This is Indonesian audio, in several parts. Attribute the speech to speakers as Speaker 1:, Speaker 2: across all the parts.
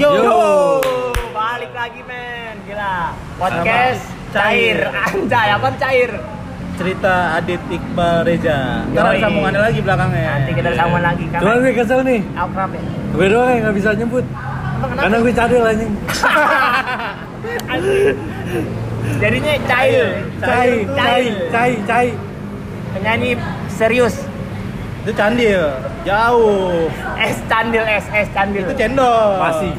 Speaker 1: Yo.
Speaker 2: Yo, balik lagi men, gila. Podcast cair, anjay, apa cair?
Speaker 1: Cerita Adit Iqbal Reza. Ntar ada sambungannya lagi belakangnya.
Speaker 2: Nanti kita sambung lagi
Speaker 3: Cuman
Speaker 2: karena
Speaker 3: gue kesel nih,
Speaker 2: kenapa ya?
Speaker 3: gue doang yang gak bisa nyebut? Karena gue cadel anjing
Speaker 2: Anjing. Jadinya cair,
Speaker 3: Cai, cai, cai, cai
Speaker 2: Penyanyi serius.
Speaker 1: Itu candil. Jauh.
Speaker 2: Es candil, es, es candil.
Speaker 1: Itu cendol.
Speaker 3: Masih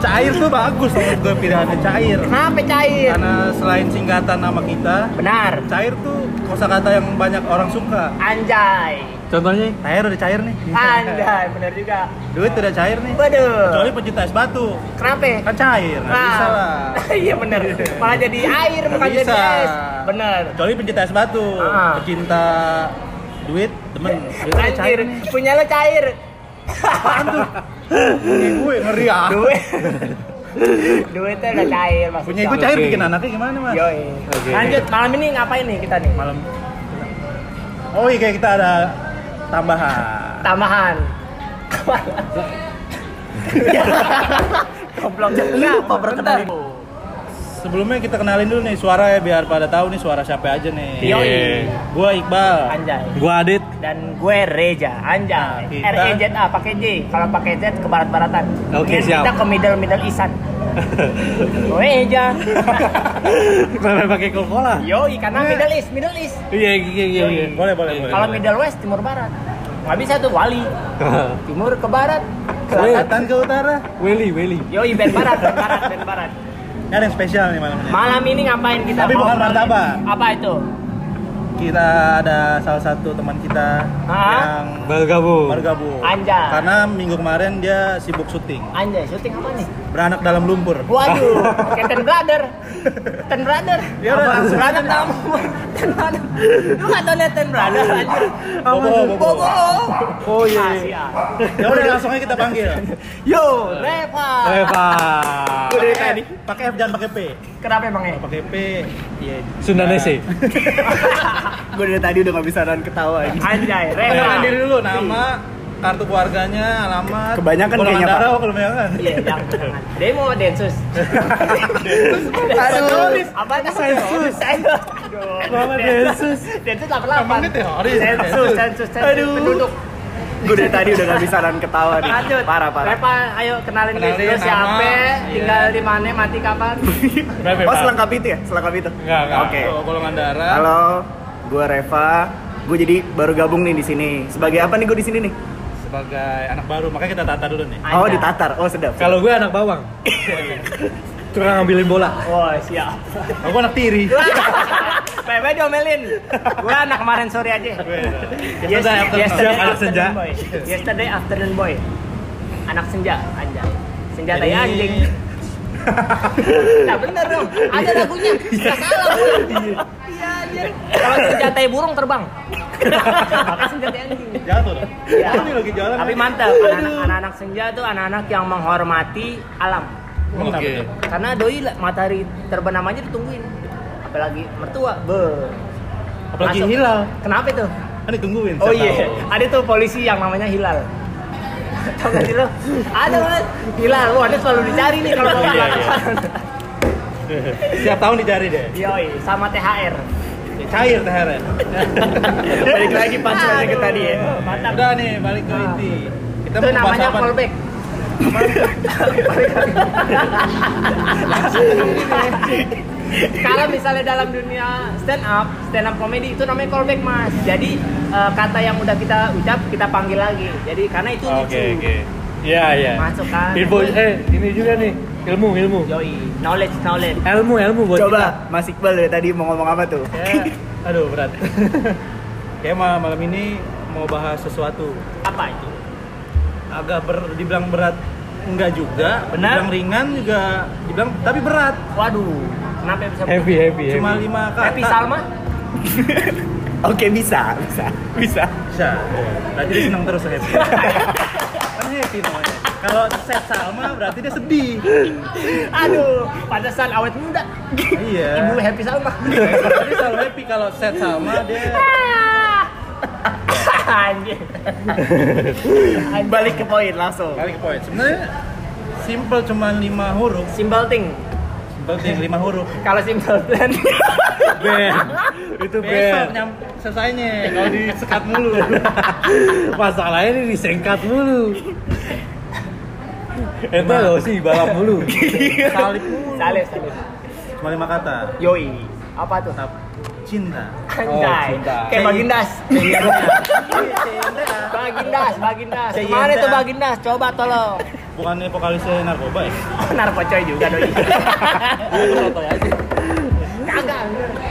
Speaker 1: Cair tuh bagus menurut gue pilihannya cair.
Speaker 2: Kenapa cair?
Speaker 1: Karena selain singkatan nama kita,
Speaker 2: Benar.
Speaker 1: cair tuh kosakata yang banyak orang suka.
Speaker 2: Anjay.
Speaker 3: Contohnya
Speaker 1: Cair udah cair nih.
Speaker 2: Anjay, benar juga.
Speaker 1: Duit udah cair nih.
Speaker 2: Waduh.
Speaker 1: Kecuali pencinta es batu.
Speaker 2: Kenapa?
Speaker 1: Kan cair, nggak
Speaker 2: Ah.
Speaker 1: bisa lah.
Speaker 2: iya benar. Malah jadi air bukan jadi es. Benar.
Speaker 1: Kecuali pencinta es batu.
Speaker 2: Ah.
Speaker 1: Pecinta duit, Duitnya
Speaker 2: Anjir, punya lo cair.
Speaker 1: Punya gue ngeri ah.
Speaker 2: Duit. Duitnya udah cair maksudnya.
Speaker 1: Punya gue cair bikin anaknya gimana mas?
Speaker 2: Yoi. Lanjut, malam ini ngapain nih kita nih?
Speaker 1: Malam. Oh iya kayak kita ada tambahan.
Speaker 2: Tambahan. Goblok. Enggak, apa berkenal?
Speaker 1: Sebelumnya kita kenalin dulu nih suara ya biar pada tahu nih suara siapa aja nih.
Speaker 2: Yoi.
Speaker 1: Gua Iqbal.
Speaker 2: Anjay.
Speaker 3: Gue Adit
Speaker 2: Dan gue Reja, anjay.
Speaker 1: Nah, kita-
Speaker 2: R E Z A pakai J, kalau pakai Z ke barat-baratan.
Speaker 3: Oke,
Speaker 2: Ini
Speaker 3: siap.
Speaker 2: Kita ke middle middle isan. Reja.
Speaker 3: Kenapa pakai Coca-Cola?
Speaker 2: Yoi, karena middle east, middle east.
Speaker 3: Iya, iya, iya, iya
Speaker 1: Boleh boleh boleh.
Speaker 2: Kalau middle west, timur barat. Nggak bisa tuh wali. Timur ke barat. Ke.
Speaker 1: Selatan ke utara.
Speaker 3: Welly, Welly
Speaker 2: Yoi, band barat, band barat, band barat.
Speaker 1: Ini ada yang spesial nih malam ini.
Speaker 2: Malam ini ngapain kita?
Speaker 1: Tapi bukan
Speaker 2: ngobrolin?
Speaker 1: martabak.
Speaker 2: Apa itu?
Speaker 1: Kita ada salah satu teman kita
Speaker 2: Hah?
Speaker 1: yang
Speaker 3: Bergabung
Speaker 1: bergabung.
Speaker 2: Anjay.
Speaker 1: Karena minggu kemarin dia sibuk syuting.
Speaker 2: Anjay, syuting apa nih?
Speaker 1: Beranak dalam lumpur.
Speaker 2: Waduh, kayak Ten Brother. Ten Brother.
Speaker 1: Ya udah, langsung.
Speaker 2: Beranak dalam Ten Brother. Lu nggak tau liat Ten Brother anjir?
Speaker 1: Bobo, bobo.
Speaker 2: Bobo.
Speaker 1: Oh iya.
Speaker 2: Ah,
Speaker 1: iya.
Speaker 2: siap.
Speaker 1: Ya udah langsung aja kita panggil.
Speaker 2: Yo, Reva.
Speaker 3: Reva
Speaker 1: Pakai F, pakai F jangan pakai P.
Speaker 2: Kenapa emang ya?
Speaker 1: Pakai P. Iya.
Speaker 3: Sundanese
Speaker 4: Gue dari tadi udah gak bisa nahan ketawa ini.
Speaker 2: Anjay, Reva.
Speaker 1: Diri dulu nama, kartu keluarganya, alamat.
Speaker 4: Kebanyakan
Speaker 1: golongan
Speaker 4: kayaknya,
Speaker 1: darah,
Speaker 4: Pak.
Speaker 1: oh, kebanyakan.
Speaker 2: Iya, jangan. Demo Densus.
Speaker 4: Aduh.
Speaker 2: Apa itu? Sensus. Sensus.
Speaker 3: Mama Densus.
Speaker 2: Densus 88.
Speaker 1: Emang dia teroris?
Speaker 2: Sensus, sensus, sensus.
Speaker 4: Aduh.
Speaker 2: Penduduk.
Speaker 4: Gue dari tadi udah gak bisa nahan ketawa nih.
Speaker 2: Lanjut.
Speaker 4: Parah, parah.
Speaker 2: Reva, ayo kenalin,
Speaker 1: Kenalin
Speaker 2: diri dulu
Speaker 1: nama.
Speaker 2: siapa,
Speaker 1: Iya.
Speaker 2: tinggal di mana, mati kapan.
Speaker 4: Oh, selengkap itu ya? Selengkap itu?
Speaker 3: Enggak, enggak
Speaker 4: Oke.
Speaker 1: Golongan darah.
Speaker 4: Halo, gue Reva. Gue jadi baru gabung nih di sini. Sebagai apa nih gue di sini nih?
Speaker 1: Sebagai anak baru, makanya kita tata dulu nih.
Speaker 4: Oh, ditatar. Oh, sedap.
Speaker 3: Kalau gue anak bawang Tukang ngambilin bola
Speaker 2: Oh, siap.
Speaker 1: Aku anak tiri.
Speaker 2: Bebe diomelin. Gue anak kemarin sore aja. Yes,
Speaker 1: Yesterday afternoon.
Speaker 2: yesterday
Speaker 3: Anak senja.
Speaker 2: Yesterday afternoon boy. Anak senja, anjay. Senja tai
Speaker 1: Jadi-
Speaker 2: anjing. Nah bener dong, ada lagunya. Gak salah. Iya anjir. Kalau senja tai burung terbang. Anjing.
Speaker 1: Jatuh dong.
Speaker 2: Iya.
Speaker 1: Lagi jalan.
Speaker 2: Tapi mantap, anak-anak senja tuh anak-anak yang menghormati alam.
Speaker 3: Oke.
Speaker 1: tuh?
Speaker 2: Karena doi matahari terbenam aja ditungguin. Apalagi mertua, be.
Speaker 1: Apalagi
Speaker 2: Masuk.
Speaker 1: hilal.
Speaker 2: Kenapa itu?
Speaker 1: Kan ditungguin.
Speaker 2: Oh iya, ada tuh polisi yang namanya Hilal. Tahu gak sih lo? Ada banget Hilal. Wah, dia selalu dicari nih kalau bapak
Speaker 1: Iya, iya. Setiap tahun dicari deh.
Speaker 2: Yoi, sama THR.
Speaker 1: Cair THR ya.
Speaker 4: Balik lagi panculannya ke tadi ya.
Speaker 2: Mantap.
Speaker 1: Udah nih, balik ke inti. Kita
Speaker 2: Itu
Speaker 1: mau bahas
Speaker 2: namanya
Speaker 1: nih?
Speaker 2: Kalau misalnya dalam dunia stand up, stand up comedy itu namanya callback mas. Jadi eh, kata yang udah kita ucap kita panggil lagi. Jadi karena itu lucu.
Speaker 3: Oke, oke Iya, iya
Speaker 2: Masuk kan.
Speaker 3: Info, eh ini juga nih Ilmu, ilmu
Speaker 2: Yoi, knowledge, knowledge.
Speaker 3: Ilmu, ilmu buat
Speaker 4: Coba, Mas Iqbal dari tadi mau ngomong apa tuh?
Speaker 1: Ya, aduh berat. Kayak ma- malam ini mau bahas sesuatu.
Speaker 2: Apa itu?
Speaker 1: Agak ber, dibilang berat enggak juga,
Speaker 2: Benar.
Speaker 1: dibilang ringan juga, dibilang tapi berat.
Speaker 2: Waduh, kenapa bisa.
Speaker 3: Happy, happy,
Speaker 1: Cuma
Speaker 3: happy
Speaker 1: lima kata.
Speaker 2: Happy Salma?
Speaker 4: Oke, bisa, bisa. Bisa.
Speaker 1: Bisa. Berarti dia senang terus happy. kan happy namanya. Kalau set Salma berarti dia sedih.
Speaker 2: Aduh, pantesan awet muda.
Speaker 1: iya.
Speaker 2: Ibu Happy Salma.
Speaker 1: Jadi selalu happy kalau set Salma dia
Speaker 2: Anjir.
Speaker 4: Balik ke poin langsung.
Speaker 1: balik ke poin. Sebenarnya simple cuman lima huruf.
Speaker 2: Simple thing.
Speaker 1: Simple thing lima huruf.
Speaker 2: Kalau simple plan.
Speaker 3: Ben. Itu
Speaker 1: Besok
Speaker 3: Ben.
Speaker 1: nyam selesainya kalau disekat mulu.
Speaker 3: Masalahnya ini disengkat mulu. Itu lo sih balap mulu.
Speaker 1: Salib mulu.
Speaker 2: salib, salib.
Speaker 1: Cuma lima kata.
Speaker 2: Yoi. Apa tuh?
Speaker 1: Cinta.
Speaker 2: Anjay.
Speaker 3: cinta.
Speaker 2: Kayak Bagindas. Bagindas, Bagindas.
Speaker 1: Ceyenda.
Speaker 2: Mana tuh Bagindas? Coba tolong.
Speaker 1: Bukannya vokalisnya narkoba ya?
Speaker 2: Oh, narkocoy juga doi. Kagak.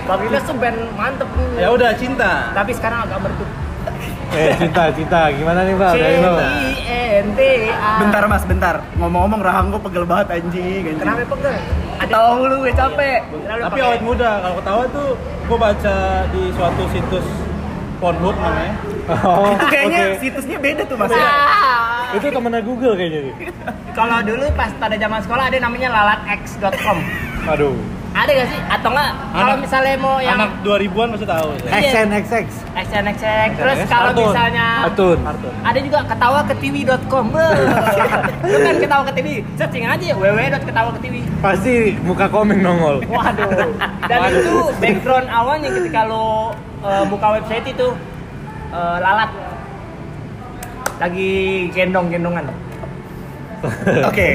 Speaker 2: Bagindas tuh band mantep nih.
Speaker 1: Ya udah cinta.
Speaker 2: Tapi sekarang agak berduk.
Speaker 3: Eh cinta cinta gimana nih bang?
Speaker 2: C
Speaker 3: Dari lo.
Speaker 4: Bentar mas, bentar. Ngomong-ngomong rahang gue pegel banget anjing.
Speaker 2: Kenapa pegel? Ada
Speaker 4: Tahu lu gue capek.
Speaker 1: Tapi awet muda. Kalau ketawa tuh gue baca di suatu situs Pornhub namanya.
Speaker 3: Oh,
Speaker 4: Itu kayaknya
Speaker 3: oke.
Speaker 4: situsnya beda tuh mas.
Speaker 2: Ah.
Speaker 3: Itu temennya Google kayaknya.
Speaker 2: Kalau dulu pas pada zaman sekolah ada namanya lalatx.com.
Speaker 3: Aduh.
Speaker 2: Ada gak sih? Atau enggak? Kalau misalnya mau yang
Speaker 1: Anak 2000-an pasti tahu. Ya.
Speaker 2: Iya.
Speaker 3: XNXX.
Speaker 2: XNXX. Terus kalau misalnya
Speaker 3: Kartun.
Speaker 2: ada juga ketawa ke tv.com. Lu kan ketawa ke TV. Searching aja www.ketawa ke TV.
Speaker 3: Pasti muka komeng nongol.
Speaker 2: Waduh. Dan itu background awalnya ketika lo eh, buka website itu eh, lalat lagi gendong-gendongan.
Speaker 4: Oke.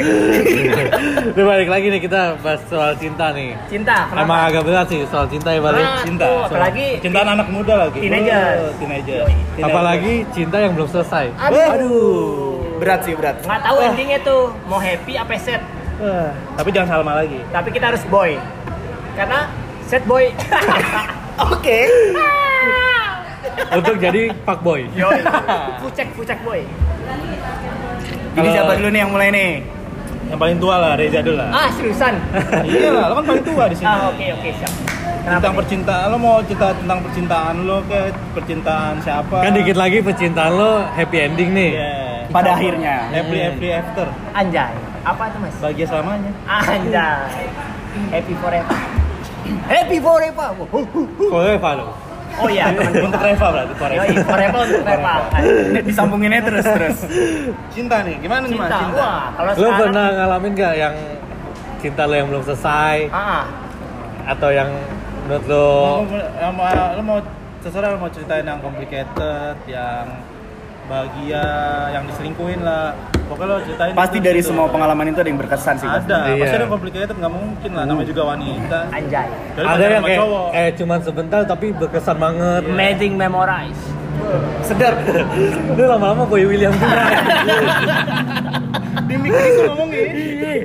Speaker 3: Udah balik lagi nih kita bahas soal cinta nih.
Speaker 2: Cinta, kenapa?
Speaker 3: Emang agak berat sih soal cinta ya balik.
Speaker 2: Ah,
Speaker 1: Cinta.
Speaker 2: tuh, apalagi
Speaker 1: cintaan anak muda lagi.
Speaker 2: Teenagers.
Speaker 1: Oh, teenager. Teenager.
Speaker 3: Apalagi cinta yang belum selesai.
Speaker 2: Aduh.
Speaker 4: Berat sih berat.
Speaker 2: Nggak tahu endingnya tuh mau happy apa sad.
Speaker 1: Tapi jangan salma lagi.
Speaker 2: Tapi kita harus boy. Karena sad boy.
Speaker 4: Oke.
Speaker 3: Untuk jadi fuckboy.
Speaker 2: Yoi. Fucek fucek boy.
Speaker 4: Jadi siapa dulu nih yang mulai nih?
Speaker 1: Yang paling tua lah Reza dulu lah.
Speaker 2: Ah, seriusan.
Speaker 1: iya lah, lo kan paling tua di sini.
Speaker 2: Ah, oke oke siap.
Speaker 1: tentang
Speaker 2: nih?
Speaker 1: percintaan lo mau cerita tentang percintaan lo ke percintaan siapa?
Speaker 3: Kan dikit lagi percintaan lo happy ending nih.
Speaker 1: Iya.
Speaker 4: Pada akhirnya.
Speaker 1: Happy happy after.
Speaker 2: Anjay. Apa tuh, Mas?
Speaker 1: Bahagia selamanya.
Speaker 2: Anjay. Happy forever. Happy forever.
Speaker 3: Forever lo.
Speaker 2: Oh iya,
Speaker 1: Untuk Reva berarti forever.
Speaker 2: Yoi, forever untuk Reva.
Speaker 4: Disambunginnya terus terus.
Speaker 1: Cinta nih, gimana nih Mas?
Speaker 2: Cinta.
Speaker 1: Cinta.
Speaker 2: Wah, kalau
Speaker 3: Lo
Speaker 2: sekarang
Speaker 3: pernah ngalamin gak yang cinta lo yang belum selesai
Speaker 2: Ah,
Speaker 3: atau yang menurut lo
Speaker 1: Lo, mau, lo mau lo mau ceritain yang complicated, yang bahagia, yang diselingkuhin lah. Pokoknya lo ceritain
Speaker 4: Pasti
Speaker 1: itu,
Speaker 4: dari
Speaker 1: itu.
Speaker 4: semua pengalaman itu ada yang berkesan sih. pasti.
Speaker 1: Ada,
Speaker 3: Iya.
Speaker 1: pasti ada yang complicated nggak mungkin lah, namanya juga wanita.
Speaker 2: anjay.
Speaker 1: Dari
Speaker 3: ada yang kayak
Speaker 1: cowok.
Speaker 3: kayak cuman sebentar tapi berkesan banget.
Speaker 2: Amazing memorize.
Speaker 4: Sedap.
Speaker 3: Lu lama-lama Boy William juga.
Speaker 1: di mic itu ngomongin.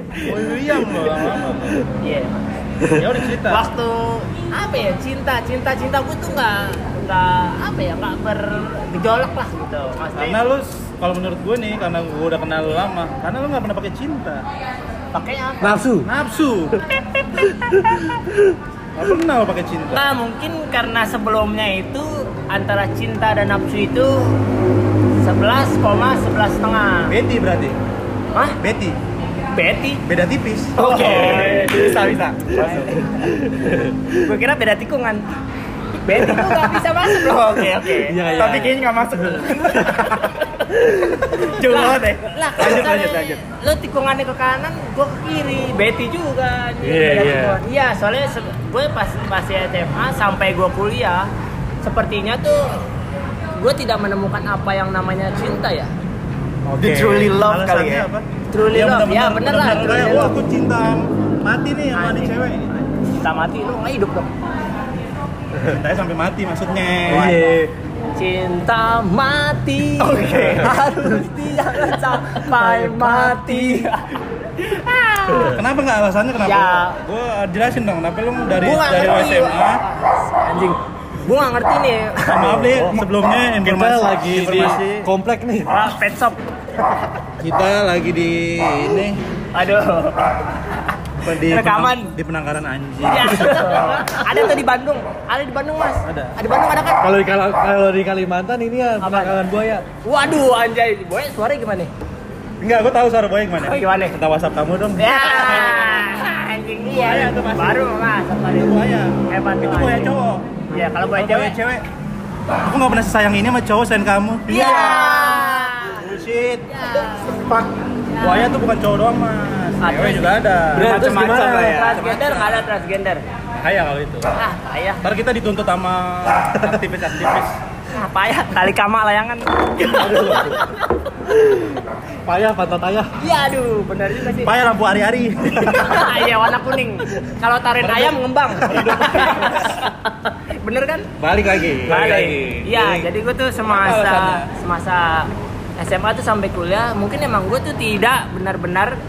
Speaker 1: Boy William lama-lama.
Speaker 2: Iya.
Speaker 1: Ya udah cerita.
Speaker 2: Waktu apa ya cinta cinta cinta gue tuh nggak nggak apa ya nggak bergejolak lah gitu. Maksudnya
Speaker 1: Karena lu kalau menurut gue nih, karena gue udah kenal lu lama, karena lu nggak pernah pakai cinta,
Speaker 2: pakai apa?
Speaker 3: Nafsu.
Speaker 1: nafsu. Gak pernah lo pakai cinta.
Speaker 2: Nah mungkin karena sebelumnya itu antara cinta dan nafsu itu 11, 11 setengah.
Speaker 1: Betty berarti.
Speaker 2: Hah?
Speaker 1: Betty.
Speaker 2: Betty?
Speaker 1: Beda tipis.
Speaker 2: Oke.
Speaker 4: Bisa bisa.
Speaker 2: Gue kira beda tikungan. Betty tuh nggak bisa masuk loh. Oke oke.
Speaker 3: Iya, iya.
Speaker 4: Tapi kayaknya nggak masuk. Jauh banget ya.
Speaker 2: Lah,
Speaker 4: Lanjut lanjut lanjut.
Speaker 2: Lo tikungannya ke kanan, gue ke kiri. Betty juga.
Speaker 3: Iya, iya.
Speaker 2: Iya, soalnya gue pas pas SMA sampai gue kuliah, sepertinya tuh gue tidak menemukan apa yang namanya cinta ya.
Speaker 4: The truly love kali
Speaker 1: Alasannya
Speaker 4: ya.
Speaker 1: apa?
Speaker 2: Truly
Speaker 1: Ya,
Speaker 2: love, ya
Speaker 1: bener-bener-
Speaker 2: bener lah.
Speaker 1: bener-bener
Speaker 2: truly love.
Speaker 1: Aku cinta mati nih sama nih
Speaker 2: Anjing.
Speaker 1: cewek.
Speaker 2: Cinta mati lo nggak hidup dong.
Speaker 1: Cintanya sampai mati maksudnya.
Speaker 3: Iya.
Speaker 2: Cinta mati
Speaker 4: Oke.
Speaker 2: harus tidak sampai mati.
Speaker 1: Kenapa nggak alasannya kenapa?
Speaker 2: Ya.
Speaker 1: Gue jelasin dong, kenapa lu dari
Speaker 2: Gua
Speaker 1: dari
Speaker 2: ngerti.
Speaker 1: SMA?
Speaker 2: Anjing, gue nggak ngerti nih.
Speaker 1: Maaf deh, sebelumnya
Speaker 3: Kita
Speaker 1: informasi
Speaker 3: lagi di
Speaker 1: informasi
Speaker 3: komplek nih.
Speaker 2: Ah, pet shop.
Speaker 1: kita lagi di ini
Speaker 2: Aduh.
Speaker 1: Di
Speaker 2: Rekaman.
Speaker 1: di penangkaran anjing.
Speaker 2: Ya. ada tuh di Bandung. Ada di Bandung, Mas.
Speaker 1: Ada.
Speaker 2: Di Bandung ada kan?
Speaker 3: Kalau di Kal- kalau di Kalimantan ini ya penangkaran buaya.
Speaker 2: Waduh, anjay. Boy, suaranya gimana?
Speaker 1: Enggak, gue tahu suara boy gimana.
Speaker 2: Oh, gimana?
Speaker 1: Minta WhatsApp kamu dong.
Speaker 2: Ya. Anjing iya.
Speaker 1: Buaya tuh, Mas.
Speaker 2: Baru, Mas. Tadi.
Speaker 1: Buaya.
Speaker 2: Hebat
Speaker 1: Itu buaya cowok.
Speaker 2: Iya, kalau
Speaker 1: Kalau
Speaker 2: cewek.
Speaker 1: cewek. Aku nggak pernah sesayang ini sama cowok selain kamu.
Speaker 2: Iya.
Speaker 1: Bullshit.
Speaker 2: Ya.
Speaker 1: buaya tuh bukan cowok doang mas cewek juga ada.
Speaker 4: Macam-macam
Speaker 3: gimana?
Speaker 4: lah ya.
Speaker 2: transgender nggak ada transgender?
Speaker 1: Kayak kalau itu.
Speaker 2: Ah payah
Speaker 1: ntar kita dituntut sama aktivis-aktivis.
Speaker 2: Ah payah. Kali kama layangan.
Speaker 3: Payah pantat ayah.
Speaker 2: iya aduh benar juga sih.
Speaker 1: Payah lampu hari-hari.
Speaker 2: Iya warna kuning. Kalau tarik ayam ngembang. Bener kan?
Speaker 1: Balik lagi.
Speaker 2: Balik. Iya,
Speaker 1: Jadi,
Speaker 2: gue tuh
Speaker 1: Apa
Speaker 2: semasa semasa SMA tuh sampai kuliah, mungkin emang gue tuh tidak benar-benar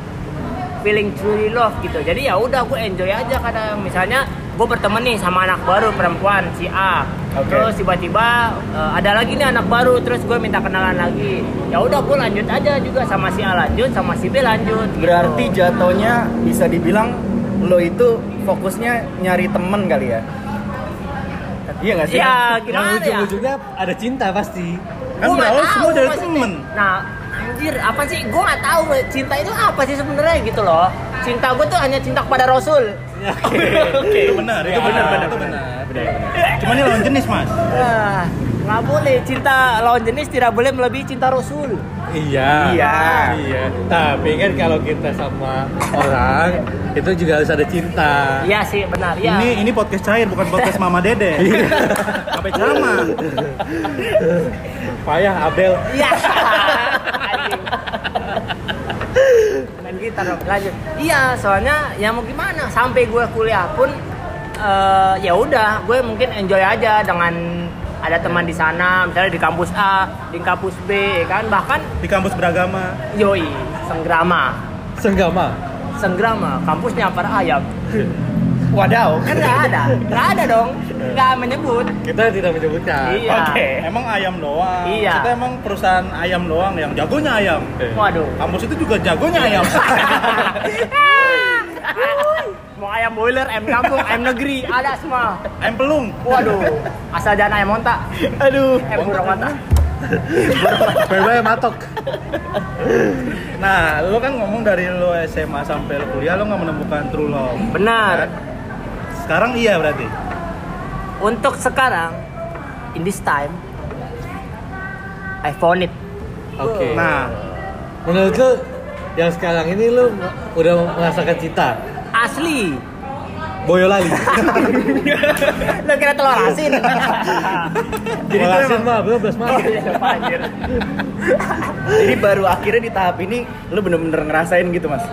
Speaker 2: feeling truly love gitu. Jadi ya udah gue enjoy aja kadang misalnya gue berteman nih sama anak baru perempuan si A.
Speaker 4: Oke.
Speaker 2: Terus tiba-tiba eh, ada lagi nih anak baru terus gue minta kenalan lagi. Ya udah gue lanjut aja juga sama si A lanjut sama si B lanjut. gitu.
Speaker 4: Berarti jatuhnya bisa dibilang lo itu fokusnya nyari temen kali ya? Iya nggak sih?
Speaker 2: ya
Speaker 3: Yang
Speaker 2: gimana ya?
Speaker 3: ujung-ujungnya ada cinta pasti.
Speaker 1: kan berawal
Speaker 2: tahu
Speaker 1: semua dari temen
Speaker 2: Nah, anjir, apa sih? Gue nggak tahu cinta itu apa sih sebenarnya gitu loh. Cinta gue tuh hanya cinta kepada Rasul.
Speaker 1: itu benar itu benar benar itu
Speaker 3: benar.
Speaker 1: benar cuma ini lawan jenis mas
Speaker 2: Ah, nggak boleh cinta lawan jenis tidak boleh melebihi cinta Rasul.
Speaker 3: Iya.
Speaker 4: Iya.
Speaker 3: Iya. Tapi kan kalau kita sama orang itu juga harus ada cinta.
Speaker 2: Iya sih, benar. Ya.
Speaker 1: ini ini podcast cair bukan podcast mama dede sampai ceramah
Speaker 3: Payah Abel.
Speaker 2: Iya. Main gitar dong. Lanjut. Iya, soalnya ya mau gimana? Sampai gue kuliah pun eh, ya udah, gue mungkin enjoy aja dengan ada teman di sana, misalnya di kampus A, di kampus B, ya kan bahkan
Speaker 1: di kampus beragama
Speaker 2: yoi, Senggrama.
Speaker 3: Senggama.
Speaker 2: Senggrama, kampusnya para ayam.
Speaker 4: Wadaw.
Speaker 2: Kan nggak ada, nggak ada dong, nggak menyebut.
Speaker 3: Kita tidak menyebutkan.
Speaker 2: Iya.
Speaker 4: Oke.
Speaker 1: emang ayam doang
Speaker 2: Iya.
Speaker 1: kita emang perusahaan ayam doang yang jagonya ayam.
Speaker 2: Waduh.
Speaker 1: kampus itu juga jagonya ayam
Speaker 2: Mau ayam boiler, ayam kampung, ayam negeri, ada semua.
Speaker 1: ayam pelung
Speaker 2: Waduh, asal jangan ayam monta.
Speaker 4: Aduh.
Speaker 2: Ayam burung monta.
Speaker 3: Bye-bye matok.
Speaker 1: nah lo kan ngomong dari lo SMA sampai lo kuliah lo nggak menemukan true love
Speaker 2: Benar.
Speaker 1: Kan? Sekarang iya berarti
Speaker 2: Untuk sekarang, in this time, I found it.
Speaker 3: Oke.
Speaker 1: nah
Speaker 3: Menurut lu yang sekarang ini lu udah merasakan cinta?
Speaker 2: Asli.
Speaker 3: Boyolali.
Speaker 2: Lo kira telur asin?
Speaker 3: Jadi Boyolasin mah belum belas mah.
Speaker 4: Jadi baru akhirnya di tahap ini lo bener-bener ngerasain gitu mas?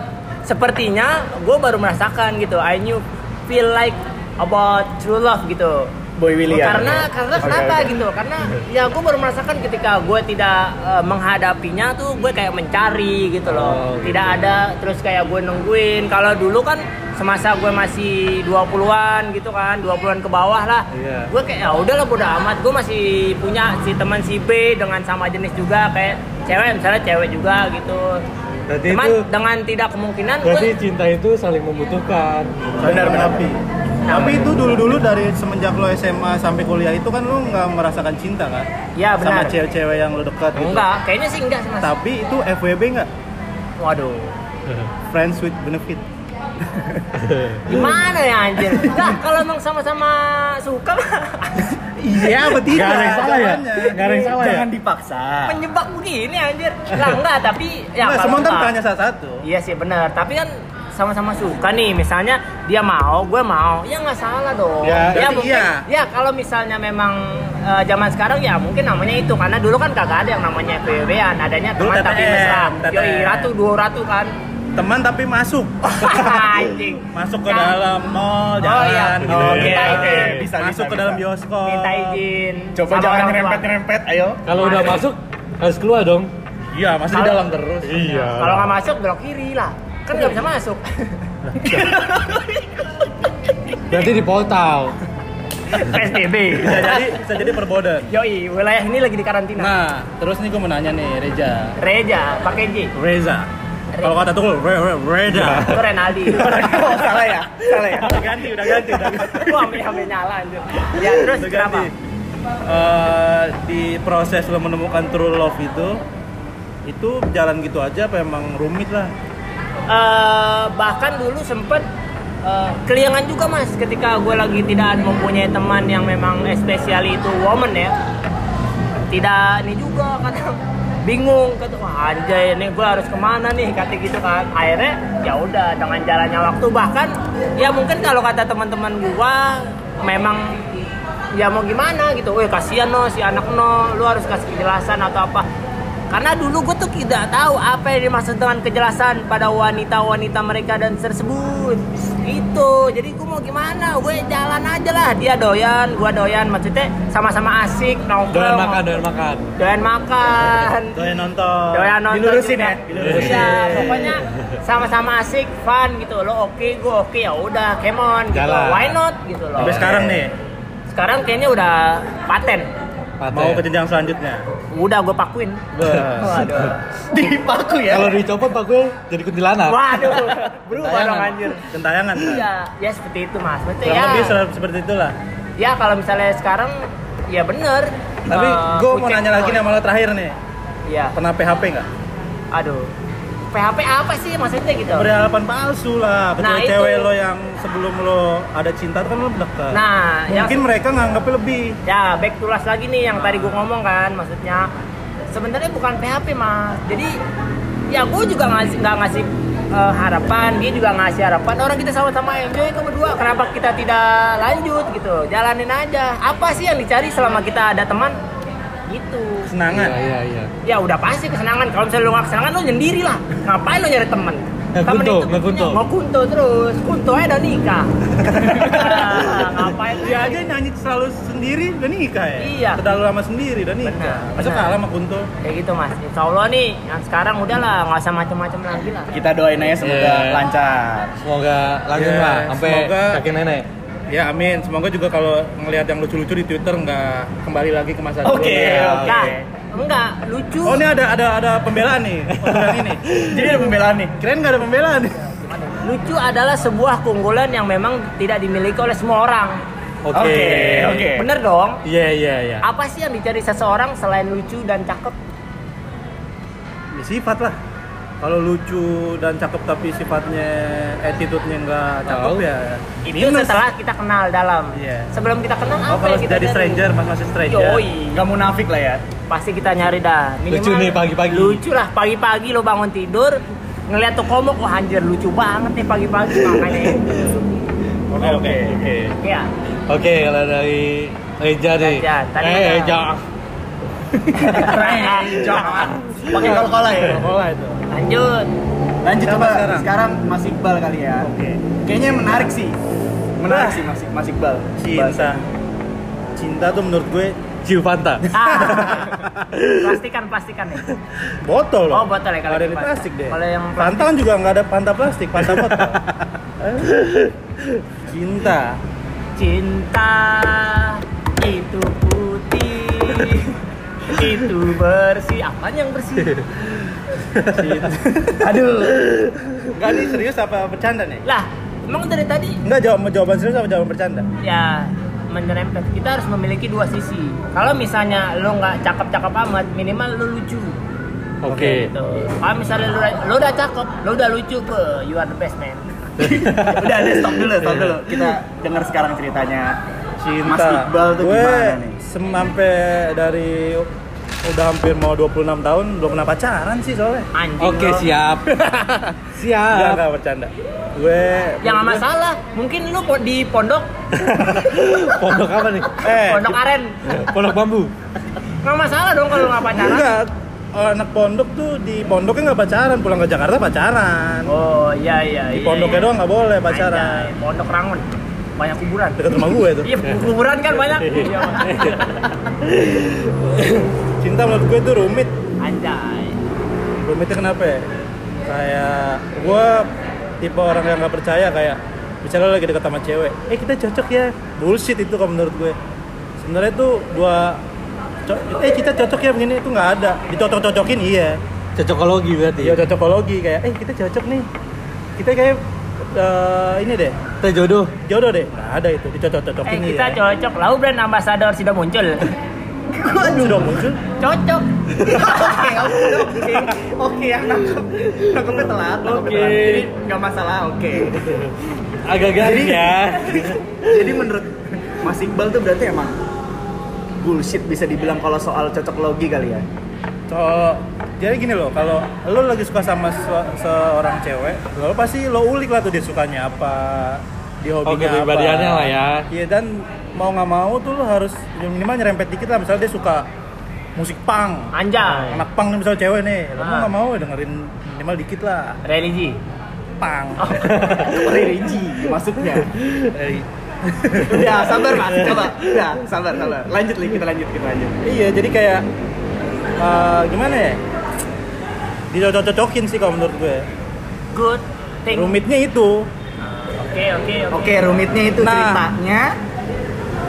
Speaker 2: Sepertinya gue baru merasakan gitu. I knew feel like about true love gitu.
Speaker 4: Boy William.
Speaker 2: Karena karena
Speaker 4: Oke,
Speaker 2: kenapa
Speaker 4: oke.
Speaker 2: gitu? Karena ya gue baru merasakan ketika gue tidak eh, menghadapinya tuh gue kayak mencari gitu loh.
Speaker 3: Oh, gitu.
Speaker 2: Tidak ada terus kayak gue nungguin. Kalau dulu kan semasa gue masih 20-an gitu kan, 20-an ke bawah lah.
Speaker 3: Iya.
Speaker 2: Gue kayak ya udahlah bodo amat. Gue masih punya si teman si B dengan sama jenis juga kayak cewek misalnya cewek juga gitu.
Speaker 3: Berarti
Speaker 2: Cuman
Speaker 3: itu
Speaker 2: dengan tidak kemungkinan
Speaker 3: berarti
Speaker 2: gue
Speaker 3: cinta itu saling membutuhkan.
Speaker 1: benar
Speaker 4: benar.
Speaker 1: tapi tapi itu dulu dulu dari semenjak lo SMA sampai kuliah itu kan lo nggak merasakan cinta kan
Speaker 2: Ya,
Speaker 1: sama
Speaker 2: benar.
Speaker 1: cewek-cewek yang lo dekat gitu
Speaker 2: enggak, kayaknya sih enggak sih mas.
Speaker 1: tapi itu FWB nggak
Speaker 2: Waduh.
Speaker 1: friends with benefit
Speaker 2: Gimana ya anjir? Nah, kalau emang sama-sama suka mah
Speaker 1: iya apa tidak?
Speaker 3: Gak ada yang salah ya? Gak ada yang salah ya?
Speaker 4: Jangan dipaksa.
Speaker 2: penyebab begini anjir. Lah enggak, tapi ya kalau
Speaker 1: semua kan tanya satu-satu.
Speaker 2: Iya sih benar, tapi kan sama-sama suka nih. Misalnya dia mau gue mau. Ya nggak salah dong.
Speaker 1: Ya, berarti
Speaker 2: mungkin
Speaker 1: iya.
Speaker 2: ya kalau misalnya memang eh, zaman sekarang ya mungkin namanya itu. Karena dulu kan kagak ada yang namanya PBB-an adanya
Speaker 1: Dulu
Speaker 2: teman tapi mesra yoi ratu dua ratu kan
Speaker 1: teman tapi masuk.
Speaker 2: Anjing.
Speaker 1: Masuk ke dalam mall
Speaker 2: Oh, iya.
Speaker 1: jalan. Gitu izin.
Speaker 4: Bisa,
Speaker 1: masuk
Speaker 4: bisa,
Speaker 1: ke dalam
Speaker 4: bisa.
Speaker 1: bioskop.
Speaker 2: Minta izin.
Speaker 4: Coba
Speaker 2: sama
Speaker 4: jangan
Speaker 2: orang tua.
Speaker 4: nyerempet-nyerempet, ayo.
Speaker 3: Kalau udah masuk. harus keluar dong.
Speaker 1: iya masih di dalam terus.
Speaker 3: Iya.
Speaker 2: kalau nggak masuk belok kiri lah. Kan nggak bisa masuk.
Speaker 3: Berarti di portal.
Speaker 2: PSBB
Speaker 1: bisa jadi bisa jadi perboden
Speaker 2: yoi wilayah ini lagi di karantina
Speaker 1: nah terus nih gue mau nanya nih Reja
Speaker 2: Reja pakai J
Speaker 1: Reza kalau kata tuh Re, Re, Reza
Speaker 2: itu Renaldi
Speaker 4: oh, salah ya? Salah ya?
Speaker 1: udah ganti udah ganti udah ganti
Speaker 2: ambil ambil nyala anjir. Ya terus
Speaker 1: Udah
Speaker 2: kenapa?
Speaker 1: ganti. Eh, di proses lo menemukan true love itu itu jalan gitu aja apa emang rumit lah
Speaker 2: Eh, bahkan dulu sempet eh, keliangan juga mas ketika gue lagi tidak mempunyai teman yang memang spesial itu woman ya tidak ini juga kadang bingung kata wah anjay ini gue harus ke mana nih? Kata gitu kan. Akhirnya ya udah dengan jalannya waktu bahkan ya mungkin kalau kata teman-teman gue memang ya mau gimana gitu, weh kasihan no si anak no, lu harus kasih kejelasan atau apa. Karena dulu gue tuh tidak tahu apa yang dimaksud dengan kejelasan pada wanita-wanita mereka dan tersebut. Gitu. Jadi gue mau gimana? Gue jalan aja lah. Dia doyan, gue doyan. Maksudnya sama-sama asik nongkrong.
Speaker 3: Doyan makan, doyan makan.
Speaker 2: Doyan makan.
Speaker 1: Doyan nonton.
Speaker 2: Doyan nonton
Speaker 4: Dilurusin ya? Dilurusin.
Speaker 2: Iya, pokoknya sama-sama asik, fun gitu. Lo oke, gue oke ya udah, come on gitu.
Speaker 3: Jalan.
Speaker 2: Why not gitu loh.
Speaker 1: Sampai sekarang nih,
Speaker 2: Sekarang kayaknya udah paten.
Speaker 3: Paten.
Speaker 1: mau ke jenjang selanjutnya.
Speaker 2: Udah gue pakuin. Waduh.
Speaker 4: Dipaku ya.
Speaker 3: Kalau dicopot pak gue jadi kuntilanak.
Speaker 2: Waduh. Berubah dong anjir.
Speaker 1: Gentayangan. kan?
Speaker 2: Iya, ya seperti itu mas.
Speaker 1: Kurang
Speaker 2: ya,
Speaker 1: lebih se- seperti itulah.
Speaker 2: ya kalau misalnya sekarang ya bener.
Speaker 1: Tapi
Speaker 2: Eh,
Speaker 1: gue mau nanya lagi nih malah terakhir nih.
Speaker 2: Iya.
Speaker 1: Pernah PHP nggak?
Speaker 2: Aduh. PHP apa sih maksudnya gitu?
Speaker 1: Berhadapan palsu lah. Kecuali
Speaker 2: Nah, itu.
Speaker 1: cewek lo yang sebelum lo ada cinta kan lo dekat.
Speaker 2: Nah, yang
Speaker 1: Mungkin mereka nganggapnya lebih.
Speaker 2: Ya, back to last lagi nih yang tadi gue ngomong kan, maksudnya sebenarnya bukan PHP mas. Jadi ya gue juga ngasih nggak ngasih eh, harapan, dia juga ngasih harapan. Orang kita sama-sama enjoy ke berdua, kenapa kita tidak lanjut gitu? Jalanin aja. Apa sih yang dicari selama kita ada teman? Gitu.
Speaker 1: Kesenangan.
Speaker 3: Iya, iya, iya.
Speaker 2: Ya udah pasti kesenangan. Kalau misalnya lu nggak kesenangan, lu nyendiri lah. Ngapain lu nyari temen?
Speaker 3: Nggak kunto, nggak kunto.
Speaker 2: Mau kunto terus. Kunto aja udah nikah. Ah, ngapain?
Speaker 1: Dia aja nyanyi selalu sendiri udah nikah ya?
Speaker 2: Iya.
Speaker 1: Terlalu lama sendiri udah nikah. Masa
Speaker 2: benar.
Speaker 1: kalah sama Kunto?
Speaker 2: kayak gitu mas insya Allah nih yang sekarang udahlah nggak usah macem-macem lagi lah
Speaker 4: Kita doain aja semoga
Speaker 3: Iya.
Speaker 4: lancar.
Speaker 3: Semoga langgeng
Speaker 1: Iya,
Speaker 3: lah sampai
Speaker 1: semoga-
Speaker 3: kakek nenek.
Speaker 1: Ya amin. Semoga juga kalau ngelihat yang lucu-lucu di Twitter nggak kembali lagi ke masa dulu.
Speaker 4: Oke,
Speaker 1: Ya.
Speaker 4: oke.
Speaker 2: Nah, enggak lucu
Speaker 1: Oh ini ada ada ada pembelaan nih ini.
Speaker 4: Jadi ada pembelaan nih.
Speaker 1: Keren nggak ada pembelaan nih?
Speaker 2: lucu adalah sebuah keunggulan yang memang tidak dimiliki oleh semua orang
Speaker 3: Oke.
Speaker 4: Oke, oke.
Speaker 2: bener dong
Speaker 3: Iya, iya, iya.
Speaker 2: apa sih yang dicari seseorang selain lucu dan cakep
Speaker 1: Ya, sifat lah. Kalau lucu dan cakep tapi sifatnya attitude-nya nggak cakep
Speaker 3: Oh.
Speaker 1: ya.
Speaker 2: itu
Speaker 1: minus.
Speaker 2: setelah kita kenal dalam
Speaker 1: Iya.
Speaker 2: sebelum kita kenal
Speaker 1: Oh
Speaker 2: apa
Speaker 1: kalau
Speaker 2: yang kita
Speaker 1: jadi
Speaker 2: cari?
Speaker 1: stranger, mas masih stranger.
Speaker 2: Yoi.
Speaker 4: Nggak munafik lah ya.
Speaker 2: pasti kita nyari dah
Speaker 3: Lucu nih pagi-pagi.
Speaker 2: lucu lah pagi-pagi lo bangun tidur ngeliat tuh komuk wah anjir lucu banget nih pagi-pagi makanya
Speaker 1: Oke oke oke.
Speaker 2: ya
Speaker 3: Oke, kalau dari Reja nih.
Speaker 2: Reja, tadi
Speaker 3: eh,
Speaker 2: udah.
Speaker 4: Jangan. Pakai kol-kola ya.
Speaker 1: Coca-Cola itu.
Speaker 2: lanjut
Speaker 4: Lanjut coba
Speaker 1: sekarang?
Speaker 4: sekarang? Mas Iqbal kali ya.
Speaker 1: Oke.
Speaker 4: Kayaknya menarik sih. Menarik
Speaker 1: Wah.
Speaker 4: sih Mas, Mas Iqbal.
Speaker 1: Cinta. Cinta tuh menurut gue
Speaker 3: Ciu Fanta.
Speaker 2: ah plastikan plastikan ya
Speaker 1: botol loh.
Speaker 2: Oh, botol ya, kalau
Speaker 1: ada
Speaker 2: plastik.
Speaker 1: plastik deh.
Speaker 2: Kalau yang plastik-
Speaker 1: Fanta kan juga nggak ada Fanta plastik, Fanta botol. Cinta.
Speaker 2: cinta itu putih itu bersih apa yang bersih.
Speaker 4: Aduh.
Speaker 1: Enggak nih serius apa bercanda nih?
Speaker 2: lah emang dari tadi
Speaker 1: Enggak jawab jawaban serius apa jawaban bercanda?
Speaker 2: ya menyerempet kita harus memiliki dua sisi kalau misalnya lo nggak cakep-cakep amat minimal lo lucu
Speaker 3: Oke.
Speaker 2: gitu kalau misalnya lo, lo udah cakep lo udah lucu be you are the best man
Speaker 4: Udah, deh, stop dulu, stop dulu. Kita dengar sekarang ceritanya.
Speaker 1: Cinta.
Speaker 4: Mas Iqbal tuh
Speaker 1: gue
Speaker 4: gimana nih?
Speaker 1: Sampai dari udah hampir mau 26 tahun belum pernah pacaran sih soalnya.
Speaker 2: anjing
Speaker 3: Oke,
Speaker 2: lo.
Speaker 3: siap.
Speaker 1: Enggak,
Speaker 3: siap.
Speaker 1: enggak bercanda. Gue
Speaker 2: ya nggak masalah mungkin po- di pondok
Speaker 3: Pondok apa nih?
Speaker 1: Eh,
Speaker 2: pondok aren
Speaker 3: Pondok bambu.
Speaker 2: nggak masalah dong kalau nggak pacaran
Speaker 1: enggak. Oh, anak pondok tuh di pondoknya nggak pacaran, pulang ke Jakarta pacaran.
Speaker 2: oh iya iya
Speaker 1: Di
Speaker 2: iya,
Speaker 1: pondoknya
Speaker 2: iya.
Speaker 1: doang nggak boleh pacaran.
Speaker 2: Anjay, pondok rangon banyak kuburan
Speaker 1: Dekat rumah gue tuh.
Speaker 2: iya kuburan kan banyak iya.
Speaker 1: Cinta menurut gue tuh rumit.
Speaker 2: anjay
Speaker 1: Rumitnya kenapa ya? Kayak gue tipe orang yang nggak percaya kayak misalnya lagi dekat sama cewek, eh kita cocok ya. Bullshit itu kalau menurut gue. Sebenarnya tuh dua eh kita cocok ya begini itu nggak ada. Dicocok-cocokin iya.
Speaker 3: Cocokologi berarti.
Speaker 1: Iya cocokologi kayak eh kita cocok nih. Kita kayak eh, ini deh,
Speaker 3: Kita jodoh.
Speaker 1: jodoh deh. Nggak ada itu dicocok-cocokin
Speaker 2: eh
Speaker 1: iya.
Speaker 2: kita cocok lalu brand ambassador sudah muncul
Speaker 1: Sudah muncul.
Speaker 2: cocok
Speaker 4: Oke, oke, oke. Oke, yang nangkep. Nangkepnya telat. nangkepnya
Speaker 3: Oke.
Speaker 4: telat. Jadi nggak masalah, oke.
Speaker 3: Agak garing ya.
Speaker 4: Jadi menurut Mas Iqbal tuh berarti emang bullshit bisa dibilang kalau soal cocok logi kali ya.
Speaker 1: So, jadi gini loh kalau lo lagi suka sama se- seorang cewek lo pasti lo ulik lah tuh dia sukanya apa di hobinya
Speaker 3: Oh,
Speaker 1: apa.
Speaker 3: lah ya.
Speaker 1: iya dan mau nggak mau tuh lo harus ya minimal nyerempet dikit lah. Misalnya dia suka musik punk.
Speaker 2: Anjay.
Speaker 1: anak punk nih misalnya cewek nih lo mau
Speaker 2: Ah.
Speaker 1: nggak mau ya dengerin minimal dikit lah.
Speaker 2: Religi.
Speaker 1: punk.
Speaker 4: Religi masuknya
Speaker 1: Eh,
Speaker 4: udah sabar mas. Coba. Udah sabar sabar. Lanjut li. Kita lanjut kita lanjut.
Speaker 1: Iya jadi kayak eh, gimana ya dicocok-cocokin sih kalau menurut gue
Speaker 2: Good thing.
Speaker 1: rumitnya itu
Speaker 2: Oke, oke, oke.
Speaker 4: oke rumitnya itu
Speaker 1: Nah.
Speaker 4: ceritanya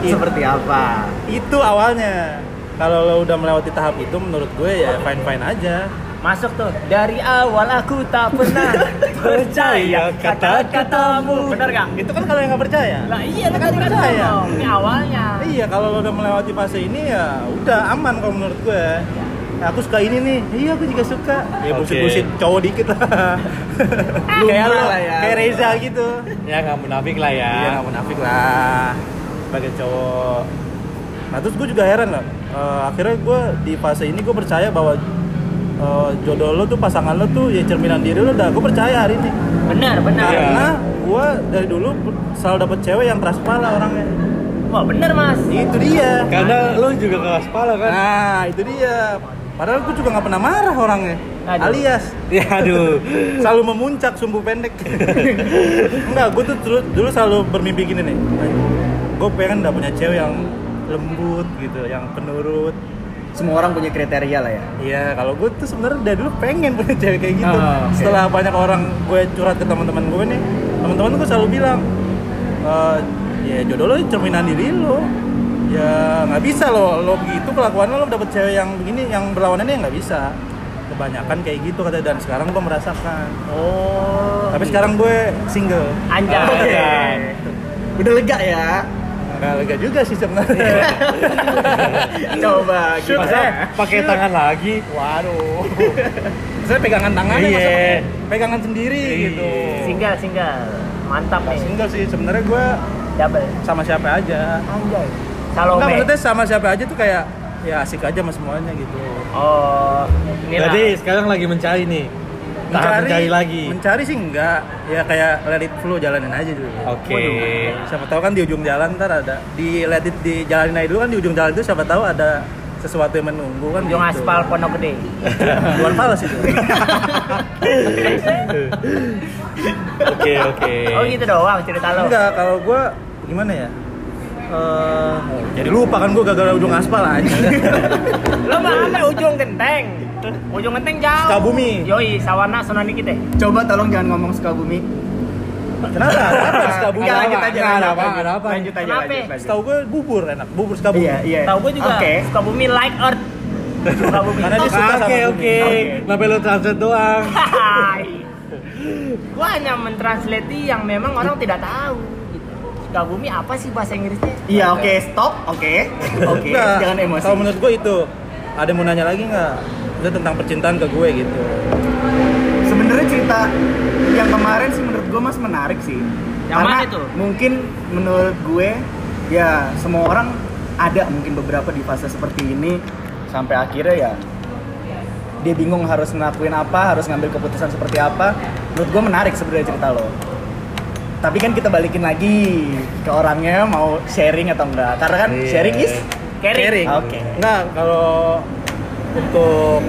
Speaker 1: Iya.
Speaker 4: seperti apa
Speaker 1: itu awalnya kalau lo udah melewati tahap itu menurut gue ya fine fine aja
Speaker 2: Masuk tuh. Dari awal aku tak pernah percaya kata-katamu. Bener gak?
Speaker 1: itu kan kalau yang nggak percaya
Speaker 2: Lah iya kan tadi
Speaker 1: percaya.
Speaker 2: Ini awalnya.
Speaker 1: iya kalau lo udah melewati fase ini ya udah aman kalau menurut gue Ya, aku suka ini nih iya aku juga suka ya
Speaker 3: Oke.
Speaker 1: bullshit bullshit cowok dikit lah kayak lo
Speaker 4: lah ya.
Speaker 1: kayak Reza gitu
Speaker 3: Ya nggak munafik lah ya.
Speaker 1: Iya nggak munafik lah sebagai cowok. Nah terus gue juga heran lah. Eh, akhirnya gue di fase ini gue percaya bahwa eh, jodoh lo tuh pasangan lo tuh ya cerminan diri lo. Dah gue percaya hari ini.
Speaker 2: Benar, benar.
Speaker 1: Karena gue dari dulu selalu dapet cewek yang keras kepala orangnya.
Speaker 2: Wah, bener Mas.
Speaker 1: Itu dia.
Speaker 3: Karena lo juga keras kepala kan.
Speaker 1: Nah itu dia. Padahal gue juga nggak pernah marah orangnya.
Speaker 2: Aduh.
Speaker 1: Alias
Speaker 3: Ya aduh.
Speaker 1: selalu memuncak sumbu pendek. Enggak, gue tuh dulu, dulu selalu bermimpi gini nih. Gue pengen udah punya cewek yang lembut gitu, yang penurut.
Speaker 4: semua orang punya kriteria lah ya
Speaker 1: Iya, kalau gue tuh sebenarnya dari dulu pengen punya cewek kayak gitu.
Speaker 4: Oh, oke.
Speaker 1: Setelah banyak orang gue curhat ke teman-teman gue nih, teman-teman gue selalu bilang, "Eh, ya jodoh lo cerminan diri lo. Ya nggak bisa lo, lo begitu kelakuan lo, lo dapet cewek yang begini, yang berlawanannya nggak bisa. Kebanyakan kayak gitu kata dan sekarang gue merasakan.
Speaker 2: Oh.
Speaker 1: Tapi sekarang gue single.
Speaker 2: Anjay.
Speaker 4: Oke. udah lega ya
Speaker 1: Nggak lega juga sih sebenarnya.
Speaker 4: coba
Speaker 1: Shoot,
Speaker 4: gimana
Speaker 1: eh.
Speaker 3: Pakai tangan lagi.
Speaker 1: Waduh. Saya pegangan tangannya
Speaker 3: Iya.
Speaker 1: masa pegangan sendiri
Speaker 3: Iya.
Speaker 1: gitu.
Speaker 2: Single, single. Mantap nih.
Speaker 1: single sih sebenarnya gue
Speaker 2: Double.
Speaker 1: sama siapa aja.
Speaker 2: Anjay.
Speaker 1: Enggak
Speaker 2: Salome.
Speaker 1: maksudnya sama siapa aja tuh kayak ya asik aja sama semuanya gitu.
Speaker 2: Oh, inilah.
Speaker 3: Jadi sekarang lagi mencari nih. Tahap mencari lagi.
Speaker 1: Mencari sih enggak. Ya kayak let it flow jalanin aja dulu.
Speaker 3: Oke.
Speaker 1: Waduh, Siapa tahu kan di ujung jalan ntar ada di let it di jalanin aja dulu kan di ujung jalan itu siapa tahu ada sesuatu yang menunggu kan
Speaker 2: Ujung
Speaker 1: gitu.
Speaker 2: aspal Pondok Gede.
Speaker 1: Bukan falas itu.
Speaker 3: Oke oke.
Speaker 2: Oh gitu doang cerita lo.
Speaker 1: Enggak, kalau gue gimana ya? Eh, jadi lupa kan gue gagal ujung aspal aja.
Speaker 2: Lo mana ujung genteng? Ujung genteng jauh.
Speaker 1: Sukabumi.
Speaker 2: Yoi, sawana sonani kita.
Speaker 4: coba tolong jangan ngomong Sukabumi
Speaker 1: Kenapa? Kenapa Sukabumi?
Speaker 4: Enggak, lanjut aja
Speaker 3: Nggak
Speaker 4: lanjut,
Speaker 3: ada apa,
Speaker 4: lanjut.
Speaker 3: apa.
Speaker 4: aja
Speaker 2: Kenapa?
Speaker 4: lanjut, lanjut.
Speaker 1: Setahu gue bubur enak, bubur Sukabumi.
Speaker 4: iya iya
Speaker 2: Tahu gue juga.
Speaker 4: oke
Speaker 2: Sukabumi like earth. Sukabumi.
Speaker 1: Karena dia suka sama
Speaker 3: Oke
Speaker 1: bumi.
Speaker 3: oke.
Speaker 4: Oke.
Speaker 3: Kenapa lo translate doang?
Speaker 2: Hai. Gua hanya mentranslate yang memang orang tidak tahu. Sukabumi apa sih bahasa Inggrisnya?
Speaker 4: iya oke stop oke oke
Speaker 1: Enggak,
Speaker 4: jangan emosi
Speaker 1: Kalau menurut gue itu ada yang mau nanya lagi nggak? Itu tentang percintaan ke gue gitu.
Speaker 4: sebenarnya cerita yang kemarin sih menurut gue mas menarik sih
Speaker 2: Yang
Speaker 4: karena
Speaker 2: mana itu?
Speaker 4: mungkin menurut gue ya semua orang ada mungkin beberapa di fase seperti ini sampai akhirnya ya dia bingung harus ngelakuin apa harus ngambil keputusan seperti apa menurut gue menarik sebenarnya cerita lo tapi kan kita balikin lagi ke orangnya mau sharing atau enggak karena kan
Speaker 3: Iya.
Speaker 4: sharing is
Speaker 2: Caring.
Speaker 4: Oke.
Speaker 1: Enggak, kalau untuk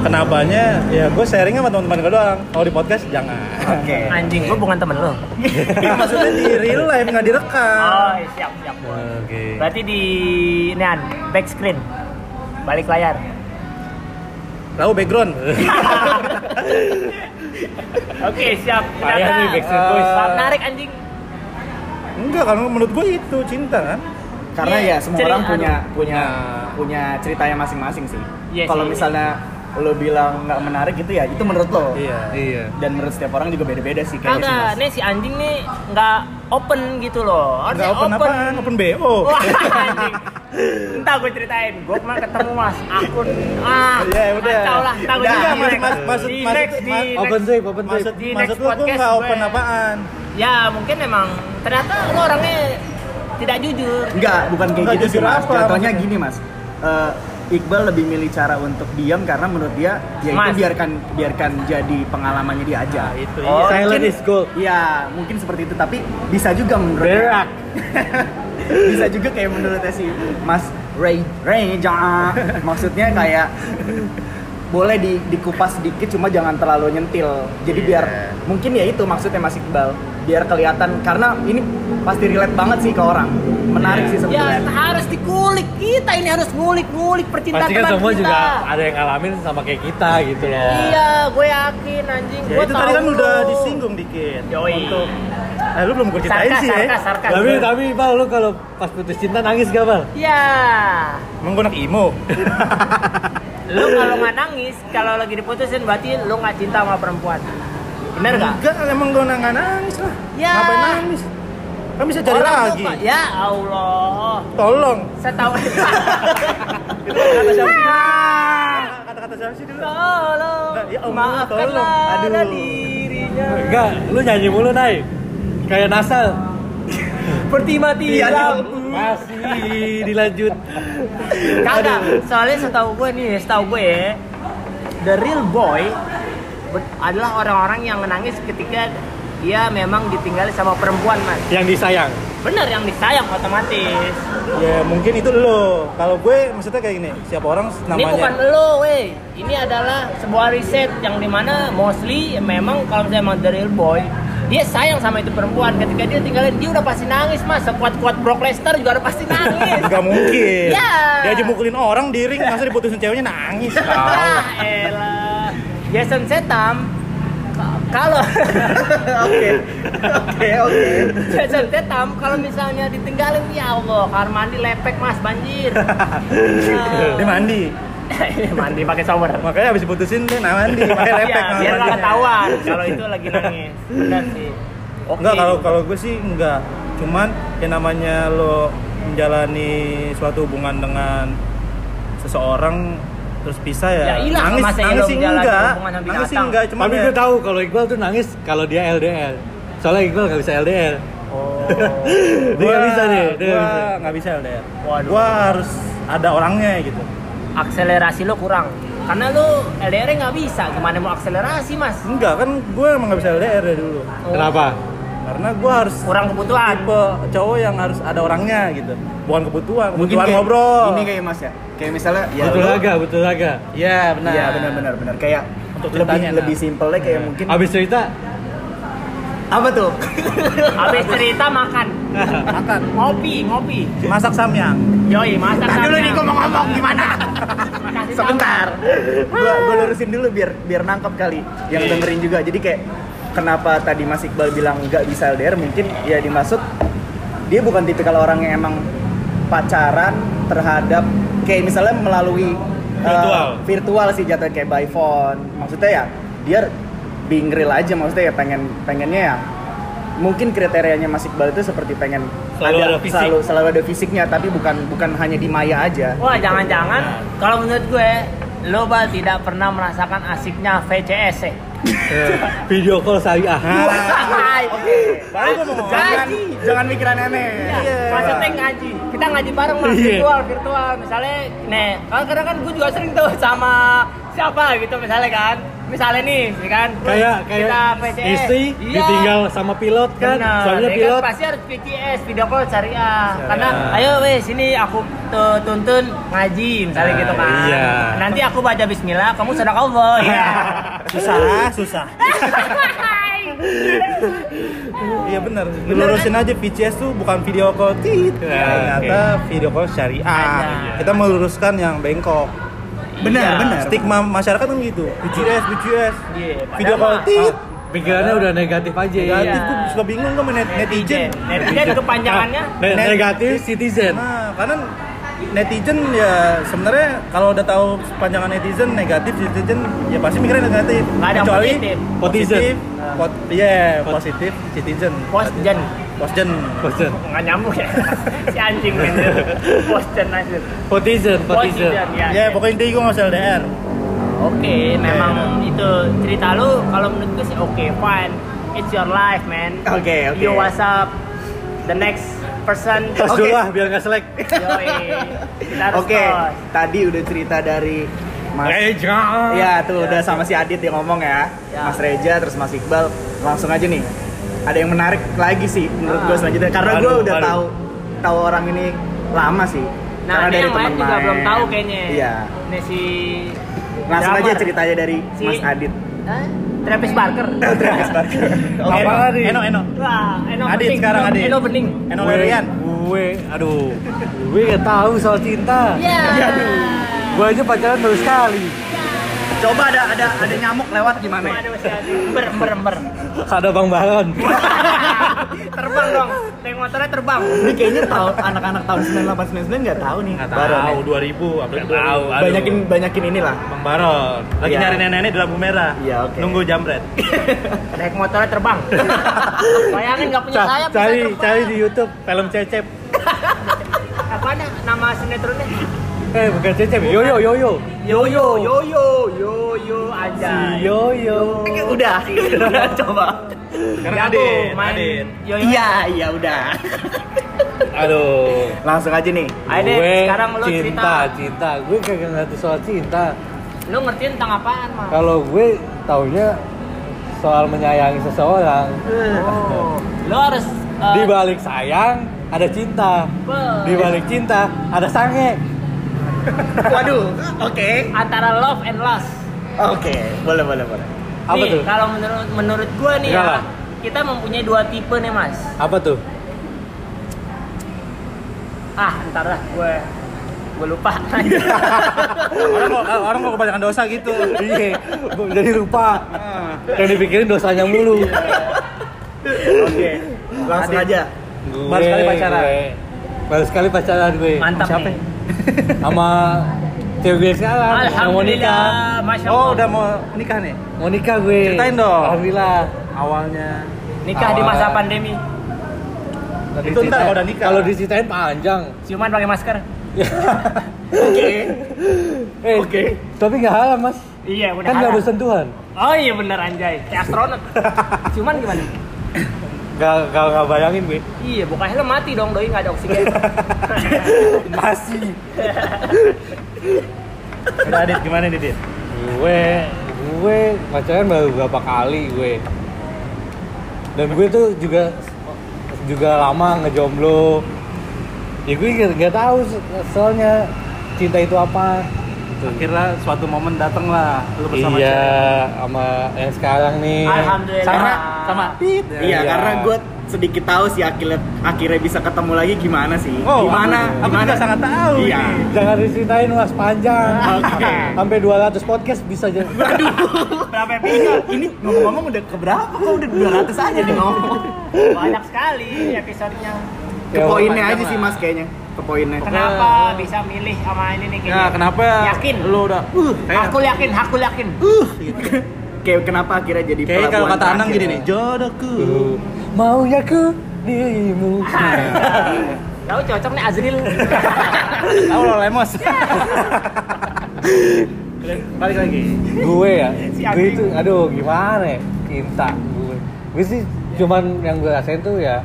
Speaker 1: kenapanya ya gue sharing sama teman-teman gue doang. Kalau di podcast jangan.
Speaker 4: oke
Speaker 2: Anjing, gua bukan temen lo.
Speaker 1: Ya, maksudnya di real life nggak direkam.
Speaker 2: Oh, siap, siap.
Speaker 3: Oke.
Speaker 2: Berarti di nean back screen. Balik layar.
Speaker 1: Tahu background.
Speaker 2: Oke, siap.
Speaker 3: Payah
Speaker 2: Ternyata,
Speaker 3: nih Backstreet Boys.
Speaker 2: eh, Menarik anjing.
Speaker 1: Enggak, karena menurut gue itu cinta kan.
Speaker 4: karena
Speaker 2: Iya,
Speaker 4: ya semua
Speaker 2: ceri-
Speaker 4: orang punya
Speaker 2: aduh.
Speaker 4: punya
Speaker 1: Nah.
Speaker 4: punya ceritanya masing-masing sih.
Speaker 2: Iya
Speaker 4: Kalau misalnya lo bilang nggak menarik gitu ya, itu menurut lo.
Speaker 1: Iya.
Speaker 3: Iya.
Speaker 4: Dan menurut setiap orang juga beda-beda sih kayaknya sih. Mas.
Speaker 2: nih si anjing nih nggak open gitu loh.
Speaker 1: Enggak
Speaker 2: Harusnya
Speaker 1: open apaan? Open BO.
Speaker 2: Wah, anjing. Entar gue ceritain, gue kemarin ketemu mas akun ah,
Speaker 1: Ya udah.
Speaker 2: kacau lah. Entar gue
Speaker 1: Udah, mas- mas- maksud-
Speaker 2: di
Speaker 1: maksud-
Speaker 2: next, di.
Speaker 3: Open safe, open safe.
Speaker 1: Maksud,
Speaker 2: Di
Speaker 1: maksud
Speaker 2: next
Speaker 1: lu nggak open apaan?
Speaker 2: Ya mungkin emang ternyata lo orangnya tidak jujur.
Speaker 4: Enggak, bukan kayak gitu sih
Speaker 1: jujur
Speaker 4: mas.
Speaker 1: apa
Speaker 4: Contohnya
Speaker 1: maksudnya?
Speaker 4: gini mas. Eh, Iqbal lebih milih cara untuk diam karena menurut dia ya itu
Speaker 2: Mas.
Speaker 4: biarkan biarkan jadi pengalamannya dia aja.
Speaker 1: Nah, itu
Speaker 2: Oh,
Speaker 1: iya.
Speaker 3: Silent
Speaker 4: mungkin-
Speaker 3: is gold.
Speaker 4: Iya, mungkin seperti itu tapi bisa juga menurut
Speaker 3: Berak.
Speaker 4: bisa juga kayak menurutnya si Mas Ray Ray jangan maksudnya kayak boleh di, dikupas sedikit cuma jangan terlalu nyentil jadi biar mungkin ya itu maksudnya Mas Iqbal biar kelihatan karena ini pasti relate banget sih ke orang menarik sih
Speaker 2: Ya
Speaker 4: sebenarnya
Speaker 2: harus dikulik kita ini harus ngulik-ngulik percintaan
Speaker 3: Pasti kan semua
Speaker 2: kita.
Speaker 3: juga ada yang ngalamin sama kayak kita gitu loh.
Speaker 2: Iya, gue yakin anjing.
Speaker 1: Ya
Speaker 2: Gua
Speaker 1: itu tadi
Speaker 2: tahu
Speaker 1: kan udah disinggung dikit.
Speaker 2: Yoi.
Speaker 1: Untuk eh lu belum gue ceritain
Speaker 2: Sarkas,
Speaker 1: sih ya.
Speaker 2: sarkas, sarkas.
Speaker 3: Tapi tapi Bal lu kalau pas putus cinta nangis gak Bal?
Speaker 2: Ya,
Speaker 1: Emang gue imo.
Speaker 2: lu kalau nggak nangis, kalau lagi diputusin berarti lu nggak cinta sama perempuan. Bener nggak?
Speaker 1: Enggak, emang gue nggak nangis lah.
Speaker 2: Ya.
Speaker 1: Ngapain nangis? Kan bisa cari
Speaker 2: Orang
Speaker 1: lagi.
Speaker 2: lupa. Ya Allah.
Speaker 1: Tolong.
Speaker 2: Saya tahu.
Speaker 1: Kata siapa sih? Kata-kata siapa sih dulu?
Speaker 2: Tolong.
Speaker 1: Nah, ya Allah, tolong. Aduh.
Speaker 2: dirinya.
Speaker 3: Enggak, lu nyanyi mulu Nay. Kayak
Speaker 2: mati
Speaker 4: Iya,
Speaker 2: lampu.
Speaker 3: Masih dilanjut.
Speaker 2: Kagak, soalnya setahu gue nih, setahu gue ya, the real boy adalah orang-orang yang menangis ketika dia memang ditinggali sama perempuan, mas.
Speaker 3: Yang disayang.
Speaker 2: Bener, yang disayang otomatis.
Speaker 1: Ya mungkin itu lo. Kalau gue maksudnya kayak gini, siapa orang namanya?
Speaker 2: Ini bukan lo, weh. Ini adalah sebuah riset yang di mana mostly memang kalau misalnya emang the real boy, dia sayang sama itu perempuan. Ketika dia tinggalin, dia udah pasti nangis, mas. Sekuat-kuat Brock Lesnar juga udah pasti nangis.
Speaker 1: Gak mungkin.
Speaker 2: Ya.
Speaker 1: Dia aja mukulin orang di ring, masa diputusin ceweknya nangis.
Speaker 2: Ah, elah. Jason ka- kalau
Speaker 4: oke oke oke
Speaker 2: Jason Statham kalau misalnya ditinggalin ya Allah kamar mandi lepek mas banjir Nah.
Speaker 1: Dia mandi.
Speaker 2: Mandi pakai shower
Speaker 1: Makanya habis diputusin dia nah mandi, pakai lepek.
Speaker 2: Iya,
Speaker 1: kamar
Speaker 2: biar nggak ketahuan kalau itu lagi nangis benar sih Oke.
Speaker 1: Enggak, kalau kalau gue sih enggak. Cuman yang namanya lo menjalani suatu hubungan dengan seseorang terus pisah ya,
Speaker 2: Ya ilah,
Speaker 1: nangis
Speaker 2: masa ya
Speaker 1: nangis sih enggak. nangis sih enggak cuman
Speaker 3: Tapi
Speaker 1: ya,
Speaker 3: gue tahu kalau Iqbal tuh nangis kalau dia LDR. Soalnya Iqbal gak bisa LDR.
Speaker 2: oh.
Speaker 3: Dia nggak bisa nih, dia nggak
Speaker 1: gua
Speaker 3: bisa.
Speaker 1: nggak bisa LDR
Speaker 2: Waduh.
Speaker 1: gua harus ada orangnya gitu.
Speaker 2: Akselerasi lo kurang. Karena lo LDR nggak bisa. Gimana mau akselerasi mas?
Speaker 1: Enggak kan gue emang nggak bisa LDR dari dulu.
Speaker 2: Oh,
Speaker 3: Kenapa?
Speaker 1: Karena gue harus
Speaker 2: kurang kebutuhan.
Speaker 1: tipe cowok yang harus ada orangnya gitu. Bukan kebutuhan
Speaker 4: mungkin
Speaker 1: kebutuhan
Speaker 4: kayak,
Speaker 1: ngobrol.
Speaker 4: ini kayak mas ya. Kayak misalnya ya
Speaker 3: betul laga, betul laga.
Speaker 1: iya benar.
Speaker 4: Iya benar benar benar. Kayak
Speaker 1: Untuk
Speaker 4: lebih
Speaker 1: ceritanya, nah.
Speaker 4: lebih simpelnya kayak mungkin
Speaker 3: Abis cerita,
Speaker 4: apa tuh?
Speaker 2: Habis cerita makan.
Speaker 1: Makan.
Speaker 2: Ngopi ngopi.
Speaker 1: Masak samyang.
Speaker 2: Yoi masak
Speaker 4: Tahan dulu
Speaker 2: samyang.
Speaker 4: nih gue mau ngomong gimana? Sebentar. Gua gua lurusin dulu biar biar nangkep kali yang
Speaker 3: Iya.
Speaker 4: dengerin juga. Jadi kayak kenapa tadi Mas Iqbal bilang nggak bisa LDR mungkin ya dimaksud dia bukan tipikal orang yang emang pacaran terhadap kayak misalnya melalui uh,
Speaker 3: Virtual.
Speaker 4: virtual sih jatuh kayak by phone maksudnya ya dia being real aja maksudnya ya pengen pengennya ya mungkin kriterianya Mas Iqbal itu seperti pengen
Speaker 3: Selalu ada fisik.
Speaker 4: selalu selalu ada fisiknya tapi bukan bukan hanya di maya aja
Speaker 2: Wah jangan-jangan kalau menurut gue lo Bal tidak pernah merasakan asiknya VCS ya.
Speaker 3: video call syariah.
Speaker 1: Baru mau ngomong.
Speaker 4: jangan jangan mikir aneh-aneh
Speaker 2: Iya. Maksudnya ngaji. Kita ngaji bareng mas
Speaker 3: Iya.
Speaker 2: virtual virtual. Misalnya, nih, kan kadang kan gue juga sering tuh sama siapa gitu misalnya kan. Misalnya nih, ya kan.
Speaker 3: Kayak kayak
Speaker 2: kita VCS.
Speaker 3: istri
Speaker 2: Iya.
Speaker 3: ditinggal sama pilot kan, soalnya
Speaker 2: ya
Speaker 3: pilot.
Speaker 2: kan pasti harus VCS, video call syariah. Karena ayo weh sini aku tu- tuntun ngaji misalnya
Speaker 3: Nah,
Speaker 2: gitu kan.
Speaker 3: iya.
Speaker 2: Nanti aku baca bismillah, kamu sedekah Allah. Iya.
Speaker 1: susah susah iya benar lurusin aja VCS tuh bukan video call tit
Speaker 3: Ya,
Speaker 1: ternyata video call syariah
Speaker 2: Ada.
Speaker 1: kita meluruskan yang bengkok
Speaker 4: benar
Speaker 2: Iya.
Speaker 4: benar
Speaker 1: stigma masyarakat kan gitu VCS VCS
Speaker 2: Iya,
Speaker 1: video call tit
Speaker 3: Ah, pikirannya udah negatif aja ya.
Speaker 1: Negatif
Speaker 2: Iya.
Speaker 1: tuh suka bingung gue net- netizen.
Speaker 2: Netizen kepanjangannya
Speaker 3: negatif citizen.
Speaker 1: Nah, karena netizen ya sebenarnya kalau udah tahu panjangan netizen negatif netizen ya pasti mikirnya negatif.
Speaker 2: Nggak ada
Speaker 1: Kecuali
Speaker 2: positif.
Speaker 1: positif. Pot, iya,
Speaker 3: Pot-
Speaker 1: positif citizen.
Speaker 2: Posjen.
Speaker 1: Posjen.
Speaker 3: Posten.
Speaker 2: nggak nyambung ya si anjing gitu Posjen aja
Speaker 3: Potizen, potizen.
Speaker 2: Posjen ya
Speaker 1: Ya, pokoknya intinya gue nggak usah LDR.
Speaker 2: oke memang itu cerita lu kalau menurut gue sih oke fine it's your life man
Speaker 4: Oke, oke.
Speaker 2: you what's up the next
Speaker 3: Tos
Speaker 4: Oke.
Speaker 3: dulu lah biar nggak selek.
Speaker 4: Oke,
Speaker 2: tos.
Speaker 4: tadi udah cerita dari Mas
Speaker 3: Reja.
Speaker 4: Iya tuh udah sama si Adit yang ngomong ya.
Speaker 2: Ya.
Speaker 4: Mas Reja terus Mas Iqbal langsung aja nih. Ada yang menarik lagi sih menurut
Speaker 2: Ah.
Speaker 4: gue selanjutnya karena gue udah tahu tahu orang ini lama sih.
Speaker 2: Nah,
Speaker 4: Karena
Speaker 2: ini yang lain juga
Speaker 4: main.
Speaker 2: belum tahu kayaknya.
Speaker 4: Iya.
Speaker 2: Ini si
Speaker 4: Langsung aja
Speaker 2: drummer.
Speaker 4: ceritanya dari
Speaker 2: Si-
Speaker 4: Mas Adit.
Speaker 2: Hah? Travis Barker.
Speaker 4: Travis Barker.
Speaker 1: Oke,
Speaker 3: tadi?
Speaker 1: Eno, Eno.
Speaker 2: Wah, Eno
Speaker 1: Adit
Speaker 2: bening.
Speaker 1: sekarang,
Speaker 2: Eno-
Speaker 1: Adit.
Speaker 2: Eno bening.
Speaker 1: Eno
Speaker 3: Gue,
Speaker 1: Lerian.
Speaker 3: gue, aduh, gue nggak tahu soal cinta.
Speaker 2: Ya.
Speaker 3: Gue aja pacaran baru sekali.
Speaker 4: Coba ada ada ada nyamuk lewat gimana?
Speaker 2: Aduh, si Adit. Ember, ember, ember.
Speaker 3: Ada Bang Baron.
Speaker 2: terbang dong. Naik motornya terbang.
Speaker 4: Ini kayaknya tahu anak-anak tahun 98 99 nggak tahu nih.
Speaker 1: Nggak
Speaker 4: Baron ya.
Speaker 1: tahu, 2000, apalagi
Speaker 3: Nggak tahu,
Speaker 1: 2000.
Speaker 3: aduh.
Speaker 4: Banyakin banyakin inilah.
Speaker 1: Bang Baron. Lagi
Speaker 4: Iya.
Speaker 1: nyari nenek-nenek di lampu merah.
Speaker 4: Iya, oke.
Speaker 1: Nunggu jambret.
Speaker 2: Naik motornya terbang. Bayangin nggak punya sayap bisa
Speaker 3: cari
Speaker 2: terbang.
Speaker 3: cari di YouTube film Cecep.
Speaker 2: Apa ada nama sinetronnya?
Speaker 3: Eh bukan Cecep, Yoyo Yoyo.
Speaker 2: Yoyo.
Speaker 4: Yo yo.
Speaker 2: Yoyo aja.
Speaker 3: Si Yoyo.
Speaker 4: Udah, udah coba.
Speaker 1: Sekarang
Speaker 2: Jago,
Speaker 1: Adit,
Speaker 2: main
Speaker 1: Adit.
Speaker 2: Yoyo.
Speaker 4: Iya, iya udah.
Speaker 3: Aduh.
Speaker 4: Langsung aja nih.
Speaker 2: Ayo deh, sekarang lu
Speaker 3: cinta,
Speaker 2: cerita.
Speaker 3: cinta. Gue kagak ngerti soal cinta.
Speaker 2: Lu ngertiin tentang apaan, Mas?
Speaker 3: Kalau gue taunya soal menyayangi seseorang.
Speaker 2: Oh. Lu harus eh,
Speaker 3: Di balik sayang ada cinta. Di balik cinta ada sange.
Speaker 4: Waduh, oke.
Speaker 2: antara love and lust.
Speaker 4: Oke, boleh boleh boleh.
Speaker 3: Apa
Speaker 2: nih,
Speaker 3: tuh?
Speaker 2: kalau menurut menurut gua nih
Speaker 3: Kenapa?
Speaker 2: ya, kita mempunyai dua tipe nih, Mas.
Speaker 3: Apa tuh?
Speaker 2: Ah, ntar lah gue gue lupa.
Speaker 1: Orang kok orang kok kebanyakan dosa gitu.
Speaker 3: Iya, jadi lupa. Yang dipikirin dosanya mulu.
Speaker 4: Oke, langsung aja.
Speaker 1: Baru sekali pacaran.
Speaker 3: Baru sekali pacaran gue.
Speaker 2: Mantap
Speaker 1: Siapa?
Speaker 2: nih.
Speaker 3: Sama cewek gue sekarang. Yang mau nikah.
Speaker 2: Masya Allah.
Speaker 1: Oh, udah mau nikah nih?
Speaker 3: Mau nikah gue.
Speaker 1: Ceritain dong.
Speaker 3: Alhamdulillah.
Speaker 1: Awalnya.
Speaker 2: nikah di masa
Speaker 3: Awal.
Speaker 2: pandemi.
Speaker 3: Nanti
Speaker 1: Itu ntar
Speaker 3: ceritain-
Speaker 1: kalau udah nikah.
Speaker 3: Kalau diceritain panjang.
Speaker 2: Ciuman pakai masker.
Speaker 4: Oke.
Speaker 3: Eh,
Speaker 4: Oke.
Speaker 3: Tapi nggak halal mas.
Speaker 2: Iya, udah
Speaker 3: Kan nggak bersentuhan.
Speaker 2: Oh iya bener anjay, kayak astronot. Ciuman gimana?
Speaker 3: Gak, gak, gak bayangin gue.
Speaker 2: Iya, bukan helm mati dong, doi nggak ada oksigen.
Speaker 3: Masih.
Speaker 1: Udah Adit gimana nih, Dit?
Speaker 3: gue gue pacaran baru berapa kali gue dan gue tuh juga juga lama ngejomblo ya gue nggak nggak tahu so- soalnya cinta itu apa Gitu.
Speaker 1: Akhirnya suatu momen datang lah lu bersama
Speaker 3: iya
Speaker 1: cewek.
Speaker 3: sama yang sekarang nih
Speaker 2: Alhamdulillah.
Speaker 1: Sama sama.
Speaker 4: Iya,
Speaker 3: Iya.
Speaker 4: karena gue sedikit tahu sih akhirnya akhirnya bisa ketemu lagi gimana sih?
Speaker 1: Oh,
Speaker 4: gimana?
Speaker 1: aku, aku
Speaker 4: gimana?
Speaker 1: juga sangat tahu.
Speaker 4: Iya.
Speaker 1: ini.
Speaker 3: jangan diceritain mas panjang
Speaker 4: Oke.
Speaker 3: sampai 200 podcast bisa aja
Speaker 2: Berapa episode?
Speaker 4: Ini ngomong-ngomong udah keberapa kok udah 200 aja nih ngomong.
Speaker 2: Banyak sekali episodenya.
Speaker 4: Ke
Speaker 3: Ya,
Speaker 4: poinnya aja sih. Mas kayaknya. Ke poinnya.
Speaker 2: Kenapa bisa milih sama ini nih kayaknya?
Speaker 1: Ya, kenapa
Speaker 2: Yakin?
Speaker 1: lu udah uh kayak
Speaker 2: Aku yakin, aku yakin.
Speaker 4: Kayak kenapa akhirnya jadi
Speaker 1: kayak kalau kata Anang gini nih, jodohku.
Speaker 3: mau ya ku dirimu
Speaker 2: Tahu cocok nih Azril.
Speaker 1: Tahu lo lemos. Balik lagi.
Speaker 3: gue ya
Speaker 2: Si
Speaker 3: gue itu aduh gimana ya cinta gue gue sih cuman yang gue rasain tuh ya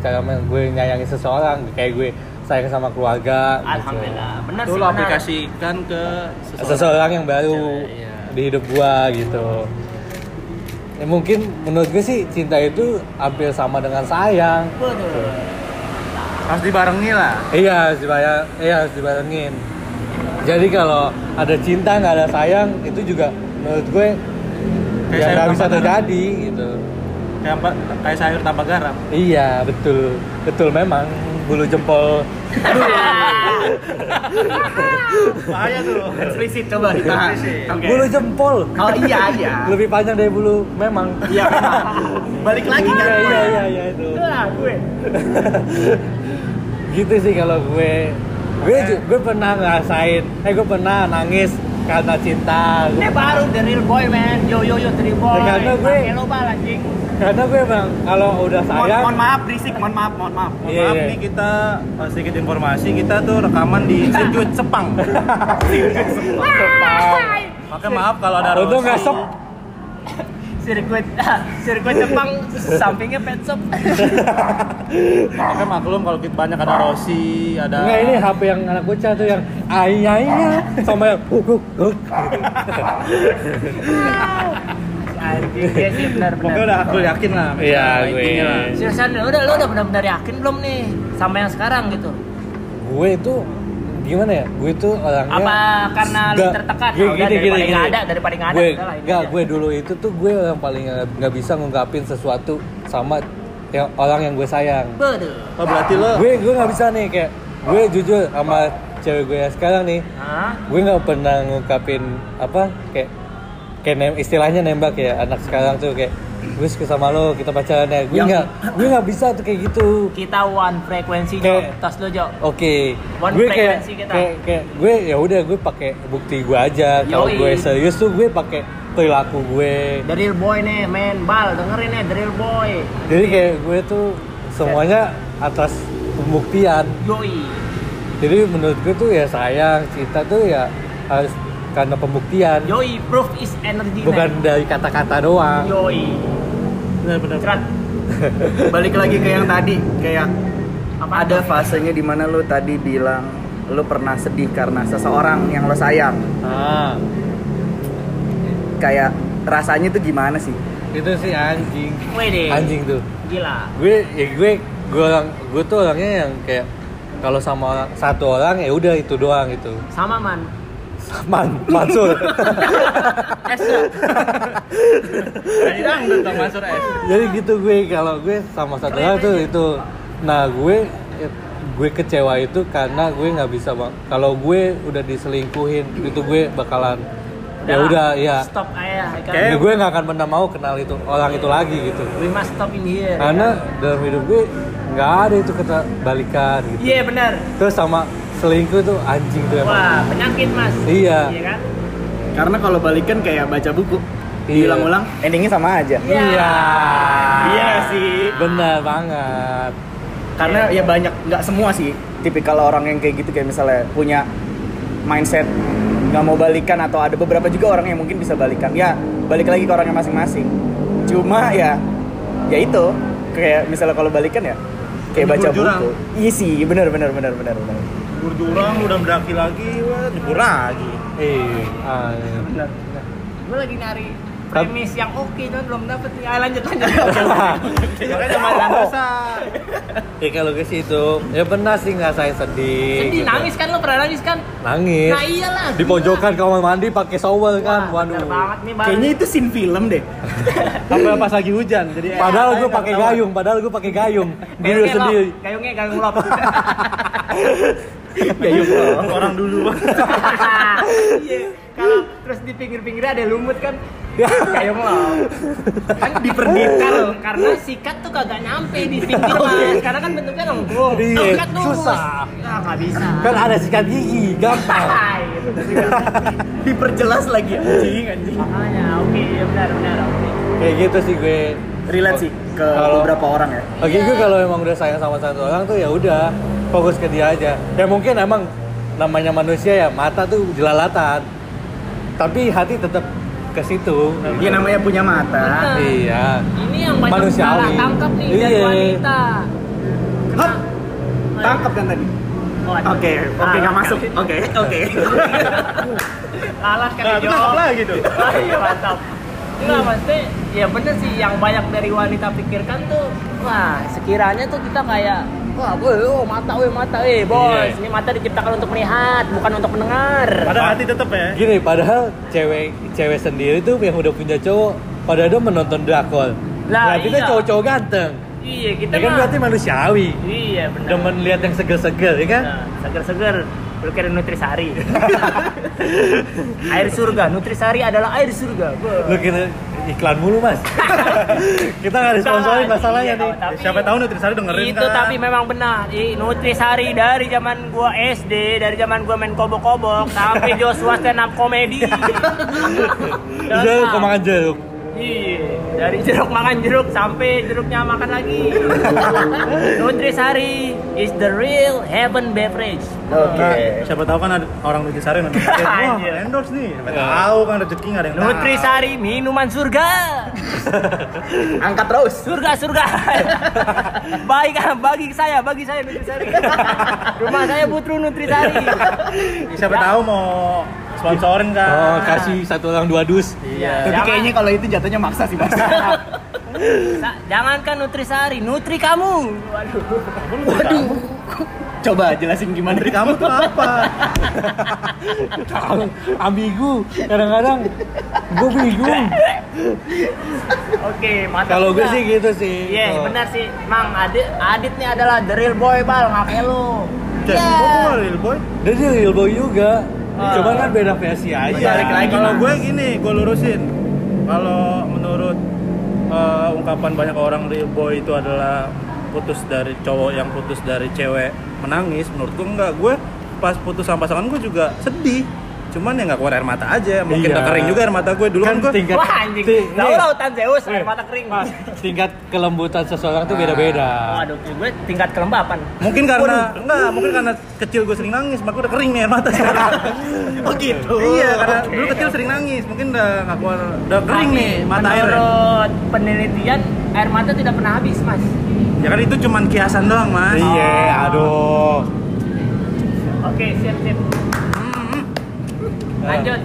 Speaker 3: cara gue nyayangi seseorang kayak gue sayang sama keluarga gitu.
Speaker 2: Alhamdulillah, benar
Speaker 1: Itu
Speaker 2: sih.
Speaker 1: lo
Speaker 2: benar.
Speaker 1: aplikasikan ke
Speaker 3: seseorang yang baru
Speaker 1: Iya.
Speaker 3: di hidup gue gitu ya, mungkin menurut gue sih cinta itu hampir sama dengan sayang
Speaker 2: Waduh.
Speaker 1: Harus dibarengi lah.
Speaker 3: iya harus dibayar iya harus dibarengin jadi kalau ada cinta nggak ada sayang itu juga menurut gue
Speaker 1: Kayak
Speaker 3: ya nggak bisa
Speaker 1: tanpa garam.
Speaker 3: terjadi gitu
Speaker 1: Kayak apa- kayak sayur tanpa garam.
Speaker 3: Iya betul betul memang bulu jempol
Speaker 1: Bahaya tuh.
Speaker 4: Eksplisit coba ditahan.
Speaker 1: Eksplisit.
Speaker 4: Oke.
Speaker 3: bulu jempol
Speaker 4: Oh iya iya.
Speaker 3: lebih panjang dari bulu memang
Speaker 4: Iya. Balik lagi kan.
Speaker 3: iya iya iya iya itu
Speaker 2: Itulah gue.
Speaker 3: gitu sih kalau gue gue ju- gue pernah ngerasain eh gue pernah nangis karena cinta
Speaker 2: Ini
Speaker 3: Gue-
Speaker 2: baru the real boy man. Yo yo yo the real boy.
Speaker 3: Ya, karena gue-
Speaker 2: Pakai lo bal anjing.
Speaker 3: karena gue emang kalau udah sayang
Speaker 4: mohon maaf berisik, mohon maaf, mohon maaf.
Speaker 1: Mohon
Speaker 3: Iya,
Speaker 1: maaf
Speaker 3: iya.
Speaker 1: nih kita uh, sedikit informasi kita tuh rekaman di sirkuit Sepang.
Speaker 3: Sepang.
Speaker 1: Makanya maaf kalau ada
Speaker 3: Untung nggak sep
Speaker 2: sirkuit sirkuit Jepang sampingnya pet shop
Speaker 1: Ya kan maklum kalau kita banyak ada Rossi, ada
Speaker 3: Enggak ini HP yang anak bocah tuh yang ayahnya sama yang uh.
Speaker 2: anjing dia sih benar-benar
Speaker 1: Pokoknya udah aku yakin lah.
Speaker 3: Iya, gue.
Speaker 1: lah.
Speaker 2: Seriusan udah lu udah benar-benar yakin belum nih sama yang sekarang gitu?
Speaker 3: gue itu gimana ya gue itu orangnya
Speaker 2: Apa karena lu tertekan?
Speaker 3: gini,
Speaker 2: Ah,
Speaker 3: gini,
Speaker 2: daripada nggak
Speaker 3: gini.
Speaker 2: ada, daripada nggak ada,
Speaker 3: gue
Speaker 2: aja.
Speaker 3: gue dulu itu tuh gue yang paling nggak nggak bisa ngungkapin sesuatu sama yang orang yang gue sayang
Speaker 2: Betul.
Speaker 1: Oh berarti lo
Speaker 3: gue gue nggak bisa nih kayak gue jujur sama cewek gue yang sekarang nih
Speaker 2: Hah?
Speaker 3: gue nggak pernah ngungkapin apa kayak kayak nem, istilahnya nembak ya anak sekarang tuh kayak gue suka sama lo kita pacaran ya gue nggak gue nggak bisa tuh kayak gitu
Speaker 2: Kita one frekuensi Jo,
Speaker 3: Kayak-
Speaker 2: tas lo Jo.
Speaker 3: Oke,
Speaker 2: One
Speaker 3: gue kayak,
Speaker 2: frekuensi kita.
Speaker 3: kayak kayak gue ya udah gue pakai bukti gue aja. Kalau gue serius tuh gue pakai perilaku gue.
Speaker 2: The real boy nih, men bal dengerin nih the real boy.
Speaker 3: Jadi kayak gue tuh semuanya atas pembuktian.
Speaker 2: Yoi.
Speaker 3: Jadi menurut gue tuh ya sayang cinta tuh ya harus karena pembuktian,
Speaker 2: Yoi, proof is energy.
Speaker 3: bukan
Speaker 2: man.
Speaker 3: dari kata-kata doang.
Speaker 2: Yoi.
Speaker 1: benar-benar.
Speaker 2: Cerat.
Speaker 4: balik lagi ke yang tadi kayak
Speaker 2: Apa
Speaker 4: ada fasenya di mana lu tadi bilang lu pernah sedih karena seseorang yang lo sayang
Speaker 3: Ah,
Speaker 4: kayak rasanya tuh gimana sih
Speaker 3: itu sih anjing.
Speaker 2: Wede.
Speaker 3: Anjing tuh.
Speaker 2: Gila.
Speaker 3: gue ya gue gue orang gue tuh orangnya yang kayak kalau sama satu orang ya udah itu doang gitu
Speaker 2: Sama man.
Speaker 3: Man Mansur
Speaker 2: Es ya?
Speaker 1: Jadi dangdut dong Mansur S.
Speaker 3: jadi gitu gue kalau gue sama satu orang tuh itu nah gue gue kecewa itu karena gue nggak bisa bang kalau gue udah diselingkuhin itu gue bakalan ya udah ya
Speaker 2: Stop aja.
Speaker 3: ya
Speaker 2: Kayak
Speaker 3: gue nggak akan pernah mau kenal itu orang itu lagi gitu
Speaker 2: we must stop in here.
Speaker 3: karena dalam hidup gue nggak ada itu kata balikan gitu
Speaker 2: Iya benar.
Speaker 3: terus sama selingkuh tuh anjing tuh emang
Speaker 2: Wah, penyakit mas.
Speaker 3: Iya.
Speaker 2: Iya kan?
Speaker 4: karena kalau balikan kayak baca buku
Speaker 3: Iya.
Speaker 4: diulang-ulang endingnya sama aja
Speaker 2: Iya.
Speaker 3: Iya.
Speaker 4: Iya sih.
Speaker 3: Benar banget.
Speaker 4: karena ya banyak nggak semua sih tipikal orang yang kayak gitu kayak misalnya punya mindset nggak mau balikan atau ada beberapa juga orang yang mungkin bisa balikan ya balik lagi ke orangnya masing-masing cuma ya ya itu kayak misalnya kalau balikan ya kayak baca buku iya sih benar benar benar benar benar
Speaker 1: Nyebur jurang udah mendaki lagi, wah nyebur lagi.
Speaker 3: Eh, ah, iya.
Speaker 2: Benar. benar. Gue lagi nyari premis yang oke, cuman belum dapet nih. Ayo lanjut lanjut.
Speaker 1: Makanya sama dosa.
Speaker 3: ya kalau ke situ, ya benar sih nggak saya sedih.
Speaker 2: Sedih
Speaker 3: gitu.
Speaker 2: nangis kan lo pernah nangis kan?
Speaker 3: Nangis.
Speaker 2: Nah iyalah.
Speaker 3: Di pojokan kamar mandi pakai shower kan.
Speaker 2: Wah,
Speaker 3: Waduh.
Speaker 2: banget nih bang.
Speaker 4: kayaknya itu scene film deh
Speaker 1: Sampai pas lagi hujan. Jadi
Speaker 3: Padahal
Speaker 1: eh,
Speaker 3: gue
Speaker 1: nggak
Speaker 3: pakai gayung, padahal gue pakai gayung. Gue sendiri.
Speaker 2: Gayungnya gayung lop.
Speaker 4: gayung loh
Speaker 1: orang dulu.
Speaker 2: Iya. Kalau terus di pinggir-pinggirnya ada lumut kan. Gayung lop. Kan diperdikan karena sikat tuh kagak nyampe di pinggir mas. Karena kan bentuknya lengkung.
Speaker 3: Iya,
Speaker 2: Sikat tuh.
Speaker 3: susah.
Speaker 2: Ah nggak bisa.
Speaker 3: Kan ada sikat gigi, gampang.
Speaker 2: Hai, gitu.
Speaker 4: diperjelas lagi anjing anjing
Speaker 2: Makanya, oke, iya benar benar. Oke.
Speaker 3: Kayak gitu sih gue.
Speaker 4: relate sih ke
Speaker 3: Kalau-
Speaker 4: beberapa orang ya
Speaker 3: Oke gue kalau emang udah sayang sama satu orang tuh ya udah fokus ke dia aja. Ya mungkin emang namanya manusia ya mata tuh jelalatan. Tapi hati tetap ke situ.
Speaker 4: dia namanya punya mata
Speaker 2: Bener.
Speaker 3: Iya.
Speaker 2: Ini yang banyak
Speaker 3: Manusiawi.
Speaker 2: salah tangkap nih dari
Speaker 3: Iya.
Speaker 2: wanita.
Speaker 4: Hap, tangkap kan tadi
Speaker 2: Oh,
Speaker 4: oke oke nggak masuk oke oke
Speaker 2: Lalas kan
Speaker 1: Nah, itu tangkap lagi tuh.
Speaker 2: Oh, iya mantap. Enggak maksudnya ya bener sih yang banyak dari wanita pikirkan tuh wah sekiranya tuh kita kayak wah boy oh mata weh mata eh bos
Speaker 3: Iya.
Speaker 2: ini mata diciptakan untuk melihat bukan untuk mendengar
Speaker 1: Padahal hati tetep ya.
Speaker 3: Gini, padahal cewek cewek sendiri tuh yang udah punya cowok pada dia menonton drakor.
Speaker 2: Lah,
Speaker 3: Berarti
Speaker 2: iya.
Speaker 3: cowok-cowok ganteng.
Speaker 2: iya kita
Speaker 3: Ya kan
Speaker 2: mah
Speaker 3: berarti manusiawi.
Speaker 2: iya bener
Speaker 3: Demen lihat yang seger-seger, ya kan?
Speaker 2: Nah, seger-seger lu kira nutrisari air surga nutrisari adalah air surga.
Speaker 3: Lu kira iklan mulu, Mas. Kita nggak disponsorin masalahnya
Speaker 2: Iya,
Speaker 3: nih.
Speaker 2: tapi-
Speaker 1: Siapa tahu Nutrisari dengerin
Speaker 2: itu
Speaker 1: kan.
Speaker 2: tapi memang benar Ih, Nutrisari dari zaman gua SD dari zaman gua main kobok-kobok sampai Joshua stand up comedy
Speaker 3: Bisa lu kemakan jeruk.
Speaker 2: Iya, dari jeruk makan jeruk sampai jeruknya makan lagi. Nutrisari is the real heaven beverage.
Speaker 4: Oke.
Speaker 1: Nah, siapa tahu kan ada orang Nutrisari nonton podcast, wah
Speaker 2: Anjir.
Speaker 1: endorse nih siapa tahu kan rezeki nggak ada yang tahu.
Speaker 2: Nutrisari minuman surga.
Speaker 4: Angkat terus.
Speaker 2: Surga surga. Baik bagi saya, bagi saya Nutrisari. Rumah saya butuh Nutrisari.
Speaker 1: siapa tahu mau sponsorin kan
Speaker 3: Oh, kasih satu orang dua dus.
Speaker 1: iya
Speaker 4: Tapi
Speaker 2: Jangan.
Speaker 4: kayaknya kalau itu jatuhnya maksa sih mas.
Speaker 2: Jangankan Nutrisari, Nutri kamu. Waduh.
Speaker 4: Waduh. Coba jelasin gimana
Speaker 1: Dari kamu tuh apa
Speaker 3: ambigu kadang-kadang gue bingung
Speaker 2: Oke, mantap.
Speaker 3: kalau gue sih gitu sih
Speaker 2: Iya,
Speaker 3: Oh.
Speaker 2: benar sih. Mang Adit Adit nih adalah the real boy bal, ngapain lu? Iya.
Speaker 1: gua bukan real boy
Speaker 3: dia real boy juga
Speaker 2: Ah.
Speaker 3: cuman kan beda versi aja.
Speaker 4: Balik lagi,
Speaker 1: kalau gue gini gue lurusin. Kalau menurut eh, ungkapan banyak orang boy itu adalah putus dari cowok yang putus dari cewek menangis menurut gue enggak. Gue pas putus sama pasangan gue juga sedih cuman ya nggak keluar air mata aja mungkin
Speaker 3: Iya.
Speaker 1: udah kering juga air mata gue dulu kan,
Speaker 3: kan
Speaker 1: gue
Speaker 3: tingkat
Speaker 2: Wah anjing. Tahu lautan Zeus air
Speaker 3: Eh,
Speaker 2: mata kering.
Speaker 3: Mas, tingkat kelembutan seseorang tuh beda-beda
Speaker 2: Waduh, gue tingkat kelembapan.
Speaker 1: mungkin karena enggak mungkin karena kecil gue sering nangis maka udah kering nih air mata sekarang
Speaker 4: Oh gitu.
Speaker 1: iya karena dulu kecil sering nangis mungkin udah nggak keluar udah kering nih mata air
Speaker 2: Menurut penelitian, air mata tidak pernah habis, Mas.
Speaker 1: ya kan itu cuman kiasan doang mas
Speaker 3: iya aduh
Speaker 2: Oke, siap siap. Lanjut.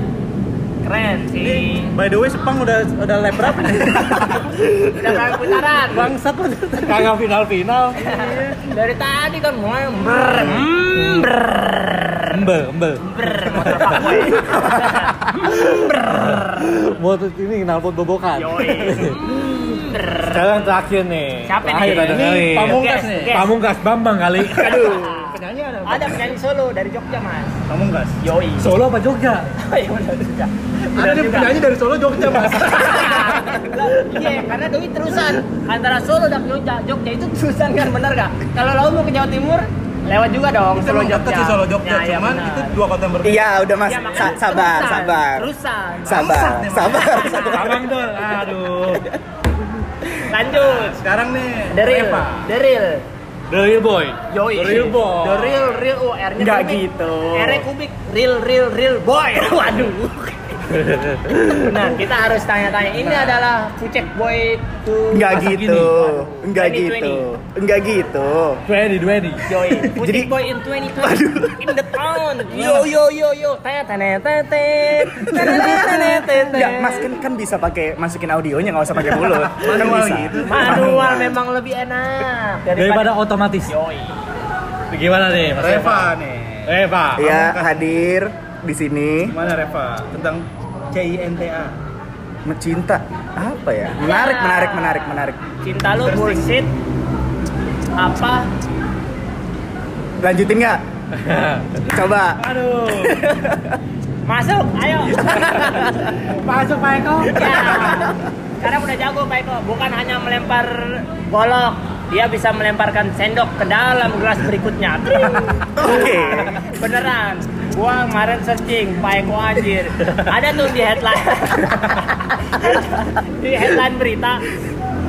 Speaker 2: Keren sih.
Speaker 1: By the way, Sepang udah udah lap berapa nih?
Speaker 2: Udah kayak putaran.
Speaker 1: Bangsat lu.
Speaker 3: kagak final-final
Speaker 2: Dari tadi kan mulai ber, mm, ber,
Speaker 3: embe embe
Speaker 2: ber, motor fuckboy.
Speaker 3: motor ini knalpot bobokan
Speaker 2: Yoi. Ber.
Speaker 3: sekarang terakhir nih
Speaker 2: Siapa nih?
Speaker 3: terakhir
Speaker 2: Ini
Speaker 3: kali
Speaker 1: Pamungkas nih.
Speaker 2: guess.
Speaker 3: Pamungkas Bambang kali
Speaker 2: Aduh.
Speaker 1: Penyanyi ada.
Speaker 2: Ada penyanyi solo dari Jogja, Mas.
Speaker 1: Pamungkas.
Speaker 2: Yoi.
Speaker 3: Solo apa Jogja
Speaker 2: Oh, iya benar juga. Benar
Speaker 1: Ada
Speaker 2: juga.
Speaker 1: penyanyi dari Solo Jogja, Mas.
Speaker 2: Iya, karena doi terusan antara Solo dan Jogja. Jogja itu terusan kan bener gak? Kalau lo mau ke Jawa Timur, lewat juga dong
Speaker 1: Itu
Speaker 2: Solo Jogja.
Speaker 1: sih Solo Jogja,
Speaker 2: Ya, ya,
Speaker 1: cuman
Speaker 2: benar.
Speaker 1: itu dua kota yang berbeda.
Speaker 4: Iya udah mas.
Speaker 2: Ya,
Speaker 4: Sa- sabar
Speaker 2: terusan,
Speaker 4: sabar.
Speaker 2: Terusan.
Speaker 4: Sabar sabar.
Speaker 3: Abang dong aduh
Speaker 2: Lanjut.
Speaker 1: Sekarang nih,
Speaker 2: The real.
Speaker 1: Reva.
Speaker 2: The real.
Speaker 3: The real boy
Speaker 2: Yoi.
Speaker 3: The real boy.
Speaker 2: The real real oh R-nya
Speaker 4: Nggak
Speaker 2: kubik.
Speaker 4: gitu.
Speaker 2: R-nya kubik. Real real real boy. Waduh. Nah, kita harus tanya-tanya. Ini adalah Fucek Boy to
Speaker 4: Enggak gitu. Enggak
Speaker 2: 2020.
Speaker 4: gitu. Enggak gitu.
Speaker 3: Dweni Dweni
Speaker 2: Joy. Fucek
Speaker 4: Jadi-
Speaker 2: Boy in 2020 in the town. Yo yo yo yo. Tanya tanya tanya tanya tanya
Speaker 4: Enggak, Mas kan kan bisa pakai masukin audionya nggak usah pakai mulut. Kan
Speaker 1: Manual
Speaker 4: bisa.
Speaker 1: gitu.
Speaker 2: Manual memang lebih enak
Speaker 3: daripada otomatis
Speaker 2: Yoi.
Speaker 3: gimana nih Mas
Speaker 1: Reva nih.
Speaker 3: Reva
Speaker 4: Iya, hadir di sini
Speaker 1: Gimana Reva? Tentang CINTA.
Speaker 4: mencinta apa ya? Menarik, menarik, menarik, menarik.
Speaker 2: Cinta lu bullshit. Apa?
Speaker 4: Lanjutin nggak? Coba.
Speaker 3: aduh
Speaker 2: Masuk, ayo.
Speaker 3: masuk Pak Eko
Speaker 2: Ya. Sekarang udah jago Pak Eko, bukan hanya melempar golok, dia bisa melemparkan sendok ke dalam gelas berikutnya.
Speaker 4: Oke.
Speaker 2: Beneran. Gua kemarin searching Pak Eko anjir. Ada tuh di headline. di headline berita.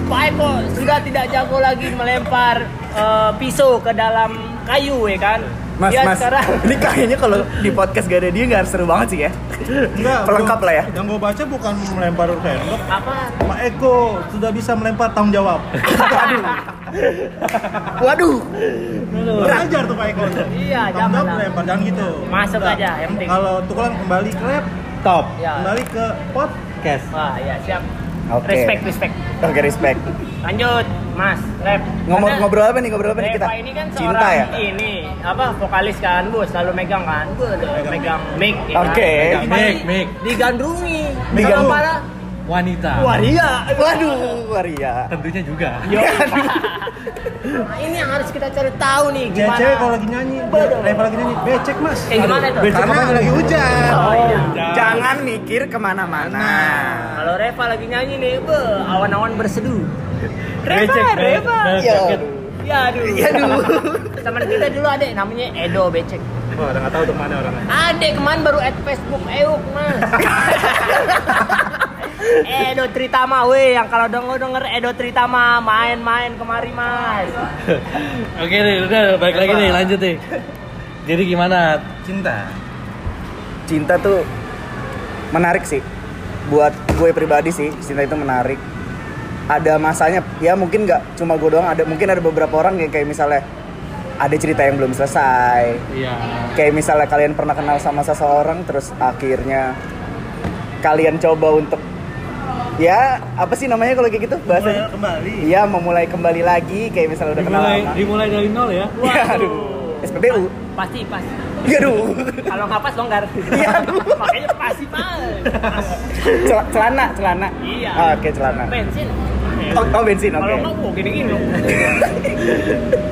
Speaker 2: Pak Eko sudah tidak jago lagi melempar eh, pisau ke dalam kayu ya kan.
Speaker 4: Mas,
Speaker 2: Dia
Speaker 4: mas,
Speaker 2: sekarang
Speaker 4: ini kayaknya kalau di podcast gak ada dia nggak seru banget sih ya.
Speaker 1: Enggak.
Speaker 4: Pelengkap
Speaker 1: gua-
Speaker 4: lah ya.
Speaker 1: Yang gue baca bukan melempar sendok.
Speaker 2: apa?
Speaker 1: Pak Eko sudah bisa melempar tanggung jawab.
Speaker 4: Waduh.
Speaker 1: Belajar tuh Pak Eko.
Speaker 2: Iya,
Speaker 1: Tanggung
Speaker 2: jangan
Speaker 1: jawab melempar jangan gitu.
Speaker 2: Masuk
Speaker 1: Udah.
Speaker 2: aja, yang penting.
Speaker 1: Kalau tukeran kembali ke lab,
Speaker 3: top
Speaker 2: Ya.
Speaker 1: kembali ke pot.
Speaker 3: cash
Speaker 2: Wah, ya siap.
Speaker 4: Oke.
Speaker 2: Respect, respect.
Speaker 4: Oke, respect.
Speaker 2: Lanjut, Mas. Rap.
Speaker 4: Ngomong
Speaker 2: Karena
Speaker 4: ngobrol apa nih? Ngobrol apa nih kita?
Speaker 2: Ini kan
Speaker 4: Cinta ya?
Speaker 2: ini apa vokalis kan, Bu, selalu megang kan. Bu, megang, mic ya kan?
Speaker 4: Oke.
Speaker 2: Megang
Speaker 3: Mic, mic.
Speaker 2: Digandrungi.
Speaker 4: Digandrung.
Speaker 2: Sama para
Speaker 3: wanita
Speaker 2: waria.
Speaker 4: Waduh, waria.
Speaker 3: tentunya juga
Speaker 2: Yo. nah, ini yang harus kita cari tahu nih gimana.
Speaker 1: cewek kalau lagi nyanyi. Reva lagi nyanyi, becek mas.
Speaker 2: Eh, gimana itu?
Speaker 1: Becek
Speaker 4: Karena
Speaker 1: lagi hujan.
Speaker 2: Oh, iya.
Speaker 4: Jangan mikir ke mana-mana.
Speaker 2: Kalau Reva lagi nyanyi nih, be, awan-awan berseduh. Reva,
Speaker 3: Becek,
Speaker 2: Reva. Ya aduh.
Speaker 4: Ya aduh.
Speaker 2: Teman kita dulu ada namanya Edo Becek.
Speaker 1: Wah, udah nggak tahu tuh mana orangnya.
Speaker 2: Adek kemarin baru add Facebook Euk mas Edo Tritama weh yang kalau denger denger Edo Tritama main-main kemari mas
Speaker 3: Oke nih, udah balik lagi nih, lanjut nih. Jadi gimana?
Speaker 1: Cinta.
Speaker 4: cinta tuh menarik sih buat gue pribadi sih cinta itu menarik ada masanya ya mungkin nggak cuma gue doang ada mungkin ada beberapa orang yang kayak misalnya ada cerita yang belum selesai
Speaker 3: Iya.
Speaker 4: kayak misalnya kalian pernah kenal sama seseorang terus akhirnya kalian coba untuk ya apa sih namanya kalau kayak gitu bahasanya
Speaker 1: kembali.
Speaker 4: iya memulai kembali lagi kayak misalnya udah kenal
Speaker 3: Dimulai,
Speaker 4: lama
Speaker 3: dimulai dari nol ya.
Speaker 4: ya aduh SPBU
Speaker 2: pasti pasti
Speaker 4: ya aduh.
Speaker 2: Kalau nggak pas longgar.
Speaker 4: Iya.
Speaker 2: makanya pasti pas.
Speaker 4: Cel- celana celana.
Speaker 2: Iya.
Speaker 4: Ah, oke celana.
Speaker 2: Bensin.
Speaker 4: Oh, oh, bensin oke.
Speaker 2: Kalau nggak mau gini gini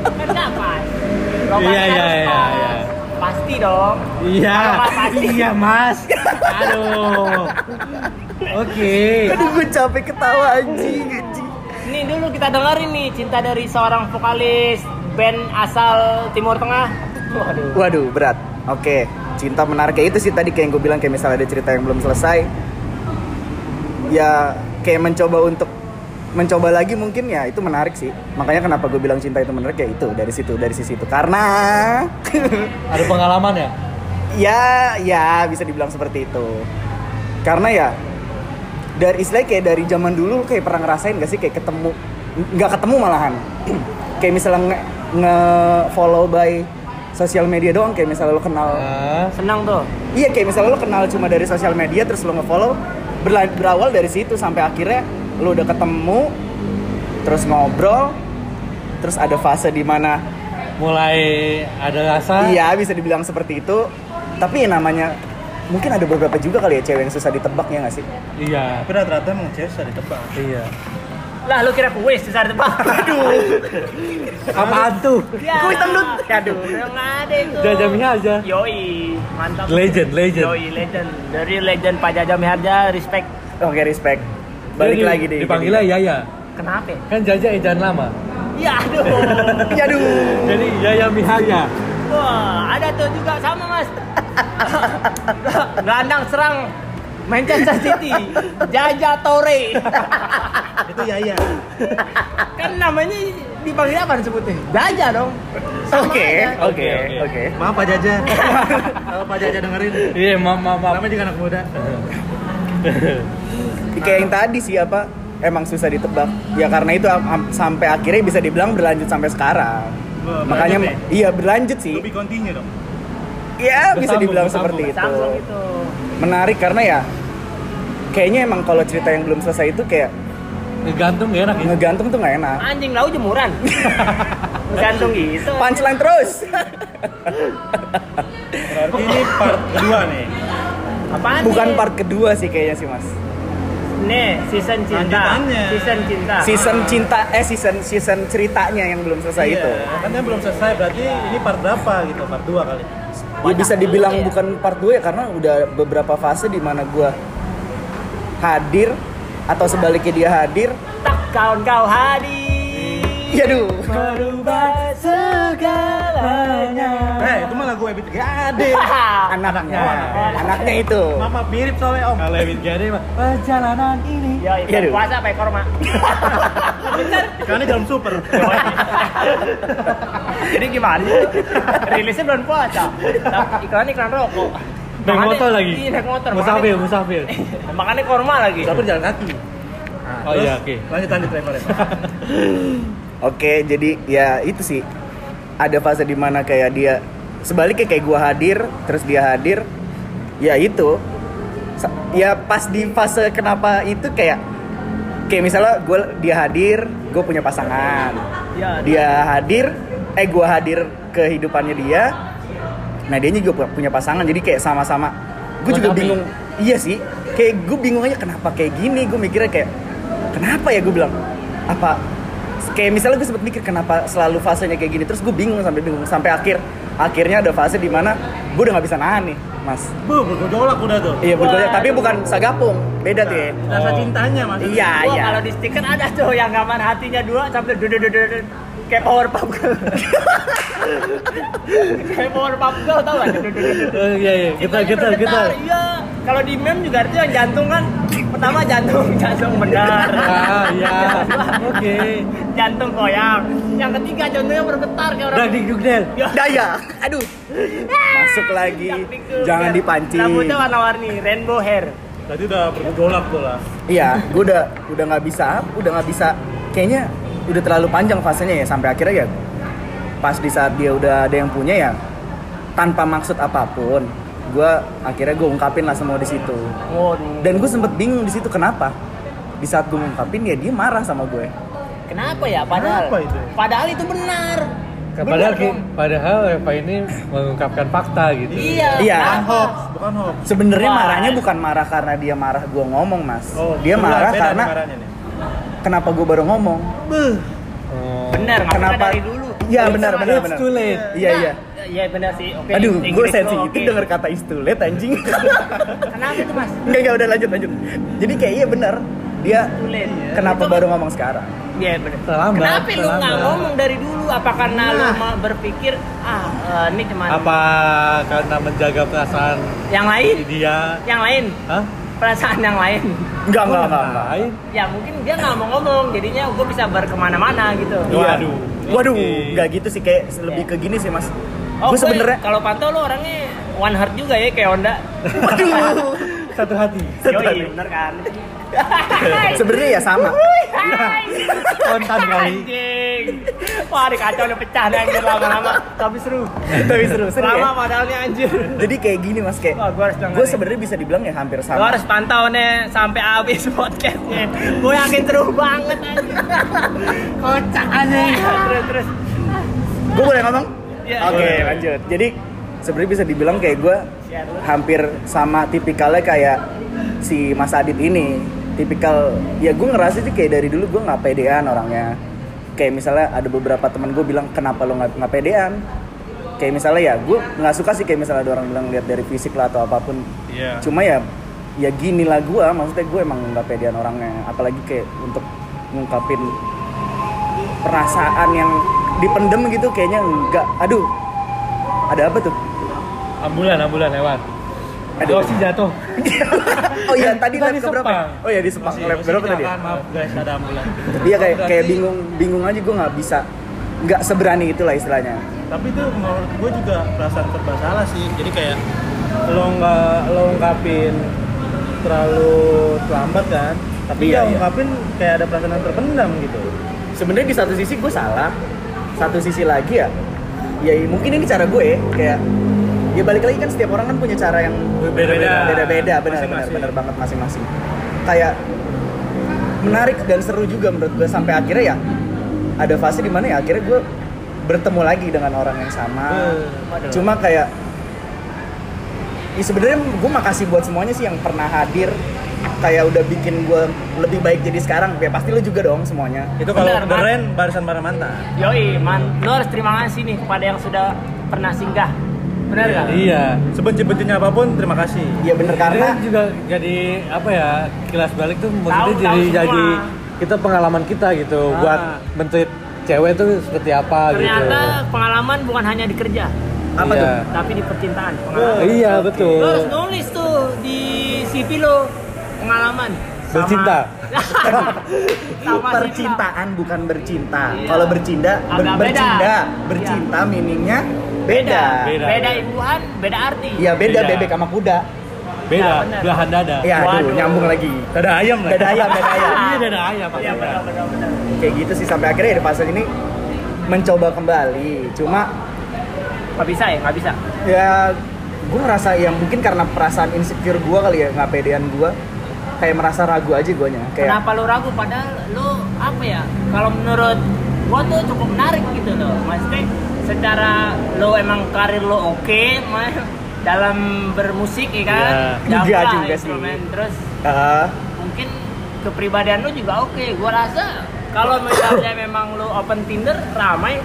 Speaker 2: kan nggak pas.
Speaker 3: Iya,
Speaker 2: pas
Speaker 3: iya, iya,
Speaker 2: pas.
Speaker 3: iya.
Speaker 2: pasti dong.
Speaker 3: Iya,
Speaker 2: pasti.
Speaker 3: Iya mas. Aduh. Oke.
Speaker 4: aduh gue capek ketawa anjing anjing
Speaker 2: Nih dulu kita dengerin nih cinta dari seorang vokalis band asal Timur Tengah. Waduh.
Speaker 4: Waduh, berat. Oke, cinta menarik kayak itu sih tadi kayak yang gue bilang kayak misalnya ada cerita yang belum selesai. Ya kayak mencoba untuk mencoba lagi mungkin ya itu menarik sih. Makanya kenapa gue bilang cinta itu menarik ya itu dari situ dari sisi itu. Karena
Speaker 3: Ada pengalaman ya?
Speaker 4: ya ya bisa dibilang seperti itu. Karena ya dari istilahnya kayak dari zaman dulu lu kayak pernah ngerasain gak sih kayak ketemu nggak ketemu malahan kayak misalnya nge, nge follow by sosial media doang kayak misalnya lo kenal
Speaker 3: Ah,
Speaker 2: Senang tuh.
Speaker 4: Iya kayak misalnya lo kenal cuma dari sosial media terus lo nge-follow berla- berawal dari situ sampai akhirnya lo udah ketemu terus ngobrol terus ada fase di mana
Speaker 3: mulai ada rasa.
Speaker 4: iya bisa dibilang seperti itu tapi ya namanya mungkin ada beberapa juga kali ya cewek yang susah ditebak ya nggak sih
Speaker 3: Iya.
Speaker 1: Tapi rata-rata emang cewek susah ditebak.
Speaker 3: Iya.
Speaker 2: Lah lu kira kuis susah ditebak. Aduh.
Speaker 3: Apaan tuh?
Speaker 2: Ya.
Speaker 4: Kuis dangdut.
Speaker 2: Aduh, yang ada itu.
Speaker 3: Jaja Miharja.
Speaker 2: Yoi, mantap.
Speaker 3: Legend, legend.
Speaker 2: Yoi, legend. Dari legend Pak Jaja Miharja, respect.
Speaker 4: oke respect balik
Speaker 3: Jadi,
Speaker 4: lagi deh
Speaker 3: Dipanggilnya Yaya.
Speaker 2: Kenapa?
Speaker 3: Kan Jaja ejaan lama.
Speaker 2: Ya aduh.
Speaker 4: ya aduh
Speaker 3: Jadi Yaya Miharja.
Speaker 2: Wah, ada tuh juga sama mas. Gelandang serang Manchester City, Jaja Torre.
Speaker 1: Itu Yaya.
Speaker 2: kan namanya dipanggil apa disebutnya? Jaja dong.
Speaker 4: Oke oke
Speaker 3: Oke,
Speaker 1: Maaf Pak Jaja. Kalau Pak Jaja dengerin.
Speaker 3: Iya, maaf, maaf, maaf.
Speaker 1: Namanya juga anak muda.
Speaker 4: kayak yang tadi sih apa emang susah ditebak ya karena itu am- am- sampai akhirnya bisa dibilang berlanjut sampai sekarang
Speaker 1: Wah,
Speaker 4: makanya
Speaker 1: berlanjut
Speaker 4: iya berlanjut sih
Speaker 1: Lebih continue dong.
Speaker 4: Iya bisa dibilang seperti itu.
Speaker 2: Sambung itu.
Speaker 4: Menarik karena ya kayaknya emang kalau cerita yang belum selesai itu kayak
Speaker 3: Ngegantung gak enak ya?
Speaker 4: ngegantung tuh nggak enak.
Speaker 2: Anjing lau jemuran. Gantung gitu.
Speaker 4: Punchline terus.
Speaker 1: Berarti ini part kedua nih.
Speaker 2: Apaan
Speaker 4: Bukan
Speaker 2: nih?
Speaker 4: part kedua sih kayaknya sih mas.
Speaker 2: Nih, season cinta. Season cinta.
Speaker 4: Season cinta eh season season ceritanya yang belum selesai
Speaker 1: Iya,
Speaker 4: itu.
Speaker 1: Kan belum selesai berarti ini part berapa gitu? Part 2 kali.
Speaker 4: Ya bisa dibilang
Speaker 2: ya.
Speaker 4: bukan part 2 ya karena udah beberapa fase di mana gua hadir atau sebaliknya dia hadir.
Speaker 2: Tak kawan kau hadir.
Speaker 4: Iya duh.
Speaker 2: Merubah segalanya.
Speaker 1: Eh, itu malah gue Ebit Gade.
Speaker 4: Anaknya, anaknya itu.
Speaker 1: Mama mirip soalnya Om.
Speaker 3: Kalau Ebit Gade mah perjalanan ini.
Speaker 2: Ya,
Speaker 4: Iya,
Speaker 2: itu
Speaker 4: Duh.
Speaker 2: puasa apa ekor, Mak? Bener.
Speaker 1: Ikannya dalam super.
Speaker 2: Jadi gimana? Rilisnya bulan puasa. Tapi Iklan iklan rokok.
Speaker 3: Naik
Speaker 2: Makanya-
Speaker 3: motor lagi.
Speaker 2: Iya, naik motor.
Speaker 3: Musafir, musafir.
Speaker 2: Makanya korma lagi.
Speaker 1: Tapi jalan kaki. Nah,
Speaker 3: Oh
Speaker 1: terus
Speaker 3: iya, oke.
Speaker 1: Lanjut lanjut driver ya.
Speaker 4: Oke, jadi ya itu sih. Ada fase di mana kayak dia sebaliknya kayak gua hadir, terus dia hadir. Ya itu. Ya pas di fase kenapa itu kayak kayak misalnya gue dia hadir, gue punya pasangan.
Speaker 2: Ya,
Speaker 4: Dia hadir, eh gua hadir kehidupannya dia. Nah dia juga pu- punya pasangan, jadi kayak sama-sama. Gue juga bingung. Iya sih, kayak gue bingung aja kenapa kayak gini. Gue mikirnya kayak kenapa ya gue bilang apa kayak misalnya gue sempet mikir kenapa selalu fasenya kayak gini terus gue bingung sampai bingung sampai akhir akhirnya ada fase di mana gue udah nggak bisa nahan nih mas
Speaker 1: Bu, bergejolak udah tuh.
Speaker 4: iya
Speaker 2: Waduh.
Speaker 4: tapi bukan sagapung beda tuh ya
Speaker 1: Rasa cintanya mas.
Speaker 4: iya iya
Speaker 2: kalau di stiker ada tuh yang gambar hatinya dua sampai dudu dudu dudu. Kayak power pop girl kayak power pop girl tau gak
Speaker 3: Oh, iya iya kita kita kita
Speaker 2: iya kalau di meme juga yang jantung kan pertama jantung jantung benar
Speaker 3: ah iya oke
Speaker 2: jantung koyak yang ketiga jantungnya bergetar kayak orang
Speaker 3: di Dugdel
Speaker 4: Daya. Aduh. Masuk lagi.
Speaker 2: Yang pikir.
Speaker 4: Jangan dipancing.
Speaker 2: rambutnya warna-warni rainbow hair
Speaker 1: Tadi udah bergejolak tuh lah.
Speaker 4: Iya, gue udah udah nggak bisa, udah nggak bisa. Kayaknya udah terlalu panjang fasenya ya sampai akhirnya ya pas di saat dia udah ada yang punya ya tanpa maksud apa pun gue akhirnya gue ungkapin lah semua di situ. Dan gue sempet bingung di situ kenapa? Di saat gue ngungkapin ya dia marah sama gue.
Speaker 2: Kenapa ya? Padahal
Speaker 1: Kenapa itu?
Speaker 2: padahal itu benar.
Speaker 3: Padahal
Speaker 2: Benar
Speaker 3: padahal Eva ini mengungkapkan fakta gitu.
Speaker 2: Iya.
Speaker 4: Iya.
Speaker 1: Bukan hoax, bukan hoax.
Speaker 4: sebenarnya marahnya bukan marah karena dia marah gue ngomong mas.
Speaker 1: Oh,
Speaker 4: dia marah karena
Speaker 1: nih marahnya nih.
Speaker 4: Kenapa gue baru ngomong
Speaker 3: Oh.
Speaker 2: benar
Speaker 4: Kenapa?
Speaker 2: dari dulu
Speaker 4: Iya,
Speaker 2: Itu
Speaker 4: benar,
Speaker 2: sama-
Speaker 4: benar,
Speaker 3: It's
Speaker 4: benar.
Speaker 3: too late.
Speaker 4: iya iya
Speaker 2: iya benar sih oke
Speaker 4: aduh gue sensitif
Speaker 2: oke.
Speaker 4: denger kata is too late anjing
Speaker 2: kenapa tuh mas
Speaker 4: Enggak, enggak, udah lanjut, lanjut Jadi kayak iya bener Dia
Speaker 2: Too late.
Speaker 4: kenapa
Speaker 2: Itu-
Speaker 4: baru ngomong sekarang?
Speaker 2: Iya benar.
Speaker 3: Terlambat,
Speaker 2: Kenapa lu nggak ngomong dari dulu? Apa karena lu
Speaker 4: Nah.
Speaker 2: mau berpikir ah eh, ini cuma
Speaker 3: apa karena menjaga perasaan
Speaker 2: yang lain?
Speaker 3: dia
Speaker 2: Yang lain?
Speaker 3: Hah?
Speaker 2: Perasaan yang lain?
Speaker 4: Enggak, enggak, enggak?
Speaker 2: Ya mungkin dia nggak mau ngomong, jadinya gue bisa berkemana-mana gitu.
Speaker 3: Waduh.
Speaker 4: Waduh,
Speaker 3: Oke.
Speaker 4: enggak gitu sih Kayak lebih ke gini sih mas
Speaker 2: Oh,
Speaker 4: Gue sebenernya
Speaker 2: kalau pantau lu orangnya one heart juga ya kayak Honda.
Speaker 4: Waduh
Speaker 3: Satu hati.
Speaker 2: Yoi, bener kan?
Speaker 4: Sebenarnya ya sama
Speaker 2: Hai.
Speaker 3: Spontan kali.
Speaker 2: Anjing. Wah, ini kacau udah pecah nih anjir lama-lama. Tapi seru.
Speaker 4: Tapi seru, seru
Speaker 2: Lama
Speaker 4: ya
Speaker 2: padahal nih anjir.
Speaker 4: Jadi kayak gini mas
Speaker 2: Wah,
Speaker 4: Kayak
Speaker 2: gua harus
Speaker 4: Gue sebenarnya bisa dibilang ya hampir sama
Speaker 2: harus pantau nih sampai habis podcastnya. Gue yakin seru banget anjing. Kocak anjing. Terus terus.
Speaker 4: Gue boleh ngomong?
Speaker 2: Iya.
Speaker 4: Oke
Speaker 2: Boleh.
Speaker 4: lanjut Jadi sebenarnya bisa dibilang kayak gue hampir sama tipikalnya kayak si Mas Adit ini tipikal ya gue ngerasa sih kayak dari dulu gue nggak pedean orangnya. Kayak misalnya ada beberapa teman gue bilang kenapa lo nggak nggak pedean? Kayak misalnya ya gue nggak suka sih kayak misalnya ada orang bilang lihat dari fisik lah atau apa pun.
Speaker 1: Iya.
Speaker 4: cuma ya ya gini lah gue maksudnya gue emang nggak pedean orangnya. Apalagi kayak untuk ngungkapin perasaan yang dipendem gitu kayaknya enggak aduh ada apa tuh?
Speaker 3: Ambulan, ambulan lewat.
Speaker 4: Aduh,
Speaker 3: si jatuh.
Speaker 4: oh iya tadi
Speaker 3: Tadi
Speaker 4: keberapa ya?
Speaker 3: Sepang.
Speaker 4: oh iya di Sepang
Speaker 1: masih
Speaker 4: berapa tadi ya?
Speaker 1: maaf guys, ada ambulan.
Speaker 4: Iya kayak kayak bingung bingung aja gue nggak bisa nggak seberani itulah istilahnya.
Speaker 1: Tapi itu menurut gue juga perasaan serba salah sih. Jadi kayak lo nggak lo ungkapin terlalu terlambat kan. Tapi
Speaker 4: Iya,
Speaker 1: ya
Speaker 4: iya.
Speaker 1: ungkapin kayak ada perasaan yang terpendam gitu.
Speaker 4: Sebenarnya di satu sisi gue salah, satu sisi lagi ya, ya mungkin ini cara gue kayak ya balik lagi kan setiap orang kan punya cara yang
Speaker 1: Beda-beda.
Speaker 4: beda-beda benar benar benar banget masing-masing. Kayak menarik dan seru juga menurut gue sampai akhirnya ya ada fase di mana ya akhirnya gue bertemu lagi dengan orang yang sama.
Speaker 2: Waduh.
Speaker 4: Cuma kayak ya sebenarnya gue makasih buat semuanya sih yang pernah hadir kayak udah bikin gue lebih baik jadi sekarang ya pasti lo juga dong semuanya
Speaker 1: Itu kalau keren barisan para mantan.
Speaker 2: Yoi, man, lo harus terima kasih nih kepada yang sudah pernah singgah. Benar nggak?
Speaker 3: Iya.
Speaker 1: Sebenci-bencinya apa pun terima kasih.
Speaker 4: ya bener
Speaker 3: Karena
Speaker 4: karena
Speaker 3: juga jadi apa ya kilas balik tuh maksudnya
Speaker 2: Tahu,
Speaker 3: jadi
Speaker 2: tahu
Speaker 3: jadi kita pengalaman kita gitu
Speaker 1: Ah.
Speaker 3: buat mentreat cewek tuh seperti apa gitu.
Speaker 2: Ternyata pengalaman bukan hanya di kerja,
Speaker 4: apa
Speaker 3: Iya.
Speaker 4: tuh
Speaker 2: tapi di percintaan. Pengalaman.
Speaker 3: Iya
Speaker 4: Oke.
Speaker 3: betul.
Speaker 2: Lo harus nulis tuh di CV lo pengalaman. Sama-
Speaker 3: Bercinta.
Speaker 2: sama cinta.
Speaker 4: percintaan bukan bercinta
Speaker 2: Iya.
Speaker 4: kalau bercinta ber-
Speaker 2: beda.
Speaker 4: bercinda
Speaker 2: Iya.
Speaker 4: bercinta meaningnya
Speaker 2: Beda.
Speaker 4: beda
Speaker 3: Beda.
Speaker 2: Beda ibuan, beda arti.
Speaker 4: Iya beda,
Speaker 3: Beda.
Speaker 4: bebek sama kuda
Speaker 3: Beda,
Speaker 2: Ya, benar.
Speaker 3: belahan dada.
Speaker 4: ya aduh nyambung lagi
Speaker 1: Dada ayam lah.
Speaker 4: dada ayam dada ayam
Speaker 3: Iya dada ayam
Speaker 2: Iya
Speaker 3: maksudnya.
Speaker 2: benar benar benar.
Speaker 4: kayak gitu sih sampai akhirnya di fase ini mencoba kembali cuma
Speaker 2: Nggak bisa ya, nggak bisa.
Speaker 4: ya gue ngerasa ya mungkin karena perasaan insecure gue kali ya nggak pedean gue kayak merasa ragu aja guanya kayak
Speaker 2: Kenapa lu ragu padahal lu apa ya? Kalau menurut gua tuh cukup menarik gitu loh. Maksudnya secara lu emang karir lu oke, ma- dalam bermusik ya kan?
Speaker 3: Iya.
Speaker 4: Enggak
Speaker 2: lah
Speaker 4: juga sih.
Speaker 2: Terus
Speaker 4: ah,
Speaker 2: mungkin kepribadian lu juga oke. Gua rasa kalau misalnya memang lu open Tinder ramai,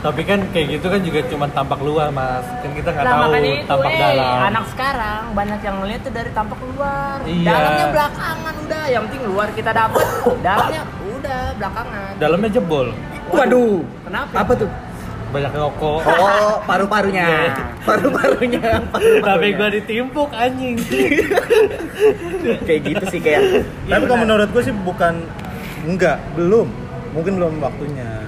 Speaker 3: Tapi kan kayak gitu kan juga cuma tampak luar mas. Kan kita nggak
Speaker 2: Nah,
Speaker 3: tahu
Speaker 2: itu,
Speaker 3: tampak
Speaker 2: eh,
Speaker 3: dalam.
Speaker 2: anak sekarang banyak yang ngeliat tuh dari tampak luar.
Speaker 3: Iya.
Speaker 2: Dalamnya belakangan udah, yang penting luar kita dapet, dalamnya udah belakangan.
Speaker 3: Dalamnya jebol.
Speaker 4: Waduh.
Speaker 2: Kenapa?
Speaker 4: Apa tuh?
Speaker 3: Banyak rokok
Speaker 4: Oh, paru-parunya. Paru-parunya.
Speaker 3: tapi gua ditimpuk anjing
Speaker 4: kayak gitu sih kayak.
Speaker 1: Tapi kalau menurut gue sih bukan enggak, belum. Mungkin belum waktunya.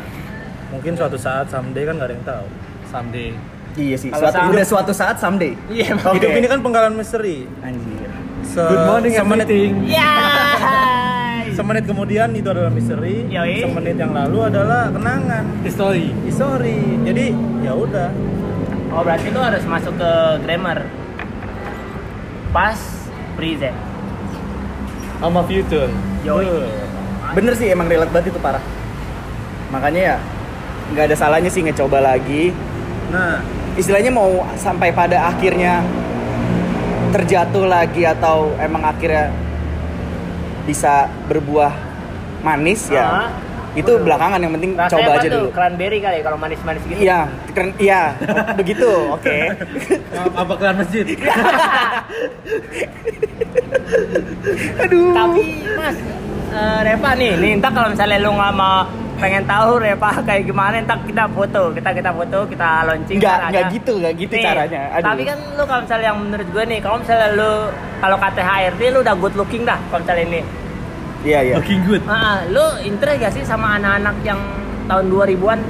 Speaker 1: Mungkin suatu saat someday kan gak ada yang tahu.
Speaker 3: someday
Speaker 4: Iya sih. Suatu,
Speaker 2: saat-
Speaker 4: udah suatu saat someday.
Speaker 2: Iya,
Speaker 4: Oke.
Speaker 1: Hidup ini kan penggalan misteri.
Speaker 4: Anjir.
Speaker 1: Se
Speaker 3: good morning
Speaker 1: semenit,
Speaker 3: everything
Speaker 2: Ya.
Speaker 1: semenit kemudian itu adalah misteri.
Speaker 2: Yoi.
Speaker 1: Semenit yang lalu adalah kenangan.
Speaker 3: history
Speaker 1: Sorry. Jadi ya udah.
Speaker 2: Oh berarti lu harus masuk ke grammar. Pas present.
Speaker 3: sama future
Speaker 2: Yoi.
Speaker 4: Bener sih emang relate banget itu parah. Makanya ya nggak ada salahnya sih ngecoba lagi.
Speaker 1: Nah,
Speaker 4: Istilahnya mau sampai pada akhirnya terjatuh lagi atau emang akhirnya bisa berbuah manis ya.
Speaker 2: Ah.
Speaker 4: Itu belakangan yang penting
Speaker 2: Rasanya
Speaker 4: coba
Speaker 2: apa
Speaker 4: aja
Speaker 2: tuh?
Speaker 4: dulu.
Speaker 2: Cranberry kali kalau manis-manis gitu.
Speaker 4: Iya, keren. Iya, begitu. Oke.
Speaker 3: apa kelar masjid
Speaker 4: Aduh.
Speaker 2: Tapi Mas eh, Repa nih, nih entar kalau misalnya lu nggak mau pengen tahu Repa kayak gimana, entar kita foto, kita kita foto, kita launching.
Speaker 4: Nggak, nggak gitu, nggak gitu
Speaker 2: Nih,
Speaker 4: caranya. Aduh.
Speaker 2: Tapi kan lu kalau misalnya yang menurut gue nih, kalau misalnya lu kalau kata HRD lu udah good looking dah kalau misalnya ini.
Speaker 4: Iya, iya.
Speaker 3: looking good
Speaker 2: Ah, lu interest gak sih sama anak-anak yang tahun 2000-an?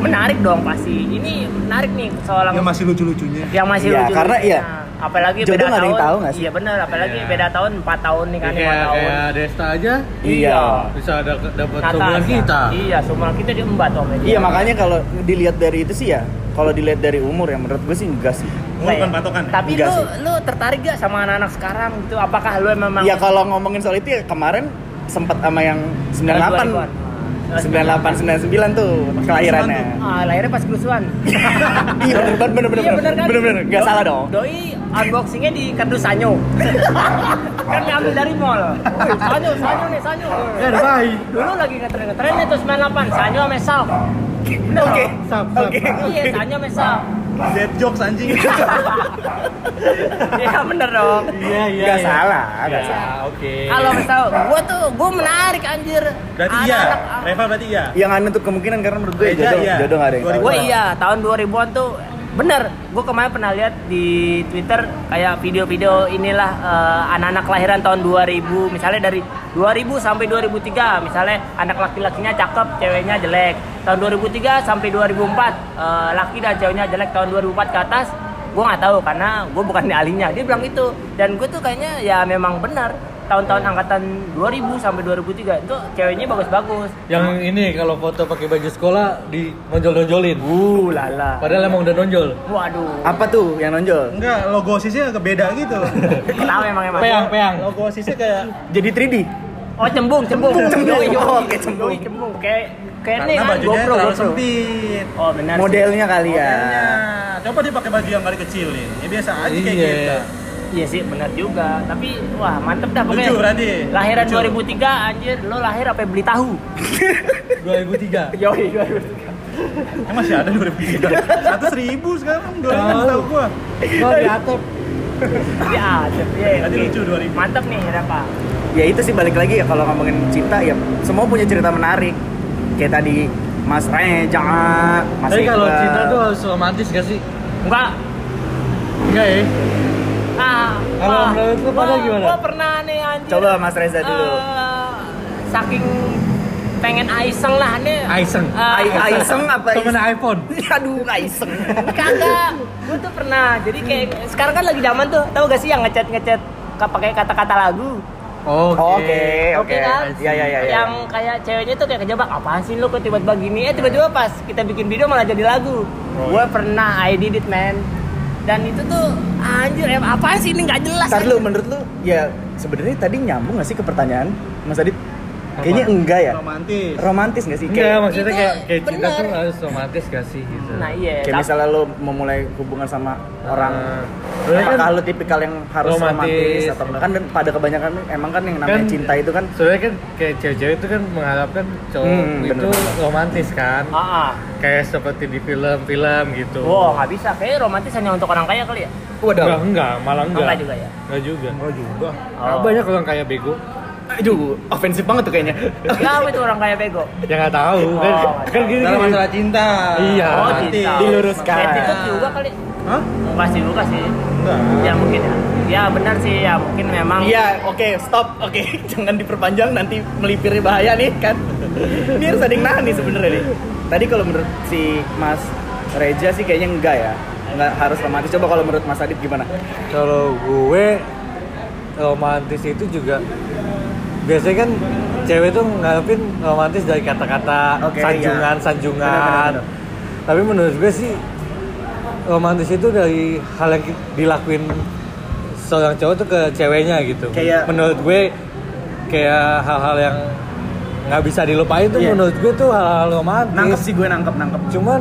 Speaker 2: Menarik dong pasti. Ini menarik nih seorang
Speaker 1: yang masih lucu-lucunya.
Speaker 2: yang masih
Speaker 4: Iya,
Speaker 2: lucu
Speaker 4: karena iya.
Speaker 2: Apalagi
Speaker 4: Jodoh
Speaker 2: beda
Speaker 4: nggak ada yang
Speaker 2: tahun
Speaker 4: tahu nggak sih?
Speaker 2: iya benar apalagi
Speaker 3: Iya.
Speaker 2: beda tahun 4 tahun nih kan
Speaker 3: kayak
Speaker 2: 5 tahun
Speaker 3: kayak Desta aja
Speaker 4: Iya.
Speaker 3: bisa ada dapat sebulan kita
Speaker 2: iya semua kita diembat om
Speaker 4: Iya, makanya kalau dilihat dari itu sih ya, kalau dilihat dari umur ya menurut gue sih enggak sih.
Speaker 1: Umur bukan patokan ya?
Speaker 2: tapi
Speaker 4: Enggak
Speaker 2: lu
Speaker 4: sih.
Speaker 2: lu tertarik gak sama anak-anak sekarang gitu apakah lu memang
Speaker 4: Ya kalau ngomongin soal itu ya kemarin sempat sama yang 98
Speaker 2: 2000-an?
Speaker 4: 98 99 tuh kelahirannya.
Speaker 2: Ah, lahirnya pas kerusuhan.
Speaker 4: Iya bener bener bener bener
Speaker 2: Iya bener kan?
Speaker 4: bener bener nggak
Speaker 2: Do-
Speaker 4: salah dong.
Speaker 2: Doi unboxingnya di kardus Sanyo. kan ngambil dari mall. Sanyo, Sanyo nih, Sanyo.
Speaker 3: ya bayi
Speaker 2: Dulu lagi ngetren-ngetren itu 98, Sanyo sama Sal.
Speaker 4: Oke. Oke.
Speaker 2: Iya, Sanyo sama Sal.
Speaker 1: Dead jokes anjing.
Speaker 2: Iya bener dong.
Speaker 3: iya iya
Speaker 4: Nggak
Speaker 3: iya.
Speaker 4: salah, nggak
Speaker 3: Ya,
Speaker 4: salah.
Speaker 3: oke
Speaker 2: Kalau misal gua tuh gua menarik anjir.
Speaker 1: berarti iya.
Speaker 2: Anak-anak-
Speaker 1: Reva berarti iya.
Speaker 4: Yang nggak nutup kemungkinan karena menurut gue
Speaker 1: Reza,
Speaker 4: jodoh
Speaker 1: iya.
Speaker 4: jodoh nggak ada yang.
Speaker 2: Gue iya, tahun 2000-an tuh bener. Gue kemarin pernah lihat di Twitter kayak video-video inilah eh, anak-anak kelahiran tahun 2000, misalnya dari 2000 sampai 2003, misalnya anak laki-lakinya cakep, ceweknya jelek. Tahun 2003 sampai 2004, eh, laki dan ceweknya jelek. Tahun 2004 ke atas, gue nggak tahu karena gue bukan di ahlinya. Dia bilang itu, dan gue tuh kayaknya ya memang benar. Tahun-tahun angkatan 2000 sampai 2003 itu ceweknya bagus-bagus.
Speaker 3: yang ini kalau foto pakai baju sekolah di nonjol-nonjolin
Speaker 2: Uh lala.
Speaker 3: padahal emang udah nonjol
Speaker 2: Waduh.
Speaker 4: Apa tuh yang nonjol?
Speaker 1: Enggak, logo OSISnya agak beda gitu.
Speaker 2: Kenapa emang emang?
Speaker 3: peang peang
Speaker 1: Logo OSISnya kayak
Speaker 4: Jadi 3D.
Speaker 2: Oh cembung, cembung.
Speaker 4: Cembung.
Speaker 2: Yoi.
Speaker 4: Oh, oke, cembung.
Speaker 2: Yoi, cembung. Kayak kayak ini
Speaker 1: karena
Speaker 2: kan
Speaker 1: bajunya
Speaker 2: GoPro,
Speaker 1: terlalu
Speaker 2: GoPro.
Speaker 1: sempit.
Speaker 2: Oh benar. sih.
Speaker 4: Modelnya kali ya.
Speaker 1: Modelnya. Coba dia pakai baju yang kali kecilin. Ya biasa aja kayak
Speaker 3: Iya.
Speaker 1: gitu.
Speaker 2: Iya sih, benar juga. Tapi wah mantep dah pokoknya.
Speaker 1: Lucu berarti.
Speaker 2: Lahiran
Speaker 1: Lucu.
Speaker 2: 2003 anjir, lo lahir apa beli tahu?
Speaker 3: 2003
Speaker 2: Yoi, 2003.
Speaker 1: Emang masih ada 2003. Satu seribu sekarang 2000 tahu gua.
Speaker 3: oh di atap
Speaker 2: Ya, iya.
Speaker 1: Tadi lucu 2000.
Speaker 2: Mantep nih, ada apa?
Speaker 4: Ya itu sih balik lagi ya kalau ngomongin cinta ya semua punya cerita menarik. Kayak tadi Mas Reja, Mas
Speaker 3: tapi kalau cinta tuh harus romantis gak sih
Speaker 2: Enggak.
Speaker 3: enggak ya
Speaker 2: Ah,
Speaker 3: Kalau menurut lu pada gimana?
Speaker 2: Gua pernah nih anjir.
Speaker 4: Coba Mas Reza dulu.
Speaker 2: Eh, saking pengen aiseng lah nih.
Speaker 3: Aiseng?
Speaker 4: Ai Aiseng apa?
Speaker 3: temen iPhone
Speaker 4: Aduh, Aiseng.
Speaker 2: Kagak. Gue tuh pernah. Jadi kayak sekarang kan lagi zaman tuh. Tahu gak sih yang ngechat ngechat pakai kata-kata lagu?
Speaker 3: Oke
Speaker 4: Oke, oke.
Speaker 2: Oke kan?
Speaker 4: Iya, iya, iya. iya.
Speaker 2: Yang kayak ceweknya tuh kayak kejebak. Apaan sih lu kok tiba-tiba gini? Eh tiba-tiba pas kita bikin video malah jadi lagu.
Speaker 3: Oh,
Speaker 2: gue
Speaker 3: iya.
Speaker 2: pernah I did it man. Dan itu tuh anjir em apaan sih ini nggak jelas.
Speaker 4: Ntar
Speaker 2: anjir.
Speaker 4: lu menurut lu ya sebenarnya tadi nyambung gak sih ke pertanyaan Mas Adit? Kayaknya enggak ya.
Speaker 1: Romantis.
Speaker 4: Romantis gak sih?
Speaker 3: enggak
Speaker 4: Kayak,
Speaker 3: maksudnya
Speaker 2: Itu
Speaker 3: kayak kayak cinta
Speaker 2: bener.
Speaker 3: tuh harus romantis gak sih gitu
Speaker 2: Nah iya.
Speaker 4: kayak misalnya lu memulai hubungan sama orang
Speaker 3: Uh, sebenarnya
Speaker 4: apakah
Speaker 3: kan
Speaker 4: lu tipikal yang harus romantis,
Speaker 3: romantis,
Speaker 4: atau
Speaker 3: ya.
Speaker 4: kan dan pada kebanyakan emang kan yang namanya
Speaker 3: Kan-
Speaker 4: cinta itu kan
Speaker 3: sebenarnya kan kayak cewek-cewek itu kan mengharapkan cowok
Speaker 4: Hmm,
Speaker 3: itu
Speaker 4: bener.
Speaker 3: romantis kan
Speaker 2: Ah, ah.
Speaker 3: kayak seperti di film-film gitu
Speaker 2: Wow, nggak bisa. Kayaknya romantis hanya untuk orang kaya kali ya.
Speaker 3: enggak enggak malah enggak
Speaker 2: Enggak juga ya?
Speaker 3: enggak juga
Speaker 1: Enggak juga.
Speaker 2: Oh.
Speaker 3: banyak orang kayak bego
Speaker 4: Aduh, ofensif banget tuh kayaknya.
Speaker 2: Kenapa itu orang kaya bego?
Speaker 3: Ya nggak tahu kan,
Speaker 2: Oh,
Speaker 3: kan gini,
Speaker 1: Dalam
Speaker 3: gini.
Speaker 1: masalah cinta.
Speaker 3: Iya.
Speaker 2: Oh,
Speaker 1: Nanti.
Speaker 2: cinta.
Speaker 4: diluruskan.
Speaker 2: Attitude juga kali.
Speaker 1: Hah?
Speaker 2: Enggak sih, juga sih.
Speaker 1: Enggak.
Speaker 2: Ya mungkin ya. Ya benar sih ya, mungkin memang
Speaker 4: Iya, oke, stop. Oke, jangan diperpanjang nanti melipir bahaya nih kan. Ini harus ada yang nahan nih sebenarnya nih. Tadi kalau menurut si Mas Reja sih kayaknya enggak ya. Enggak harus romantis. Coba kalau menurut Mas Adit gimana?
Speaker 3: Kalau gue romantis itu juga biasanya kan cewek tuh ngarepin romantis dari kata-kata
Speaker 4: Oke,
Speaker 3: sanjungan,
Speaker 4: iya.
Speaker 3: sanjungan.
Speaker 4: Benar-benar.
Speaker 3: Tapi menurut gue sih romantis itu dari hal yang dilakuin seorang cowok tuh ke ceweknya gitu.
Speaker 4: Kayak-
Speaker 3: menurut gue kayak hal-hal yang nggak bisa dilupain tuh
Speaker 4: Iya.
Speaker 3: menurut gue tuh hal-hal romantis.
Speaker 4: Nangkep sih gue nangkep nangkep.
Speaker 3: Cuman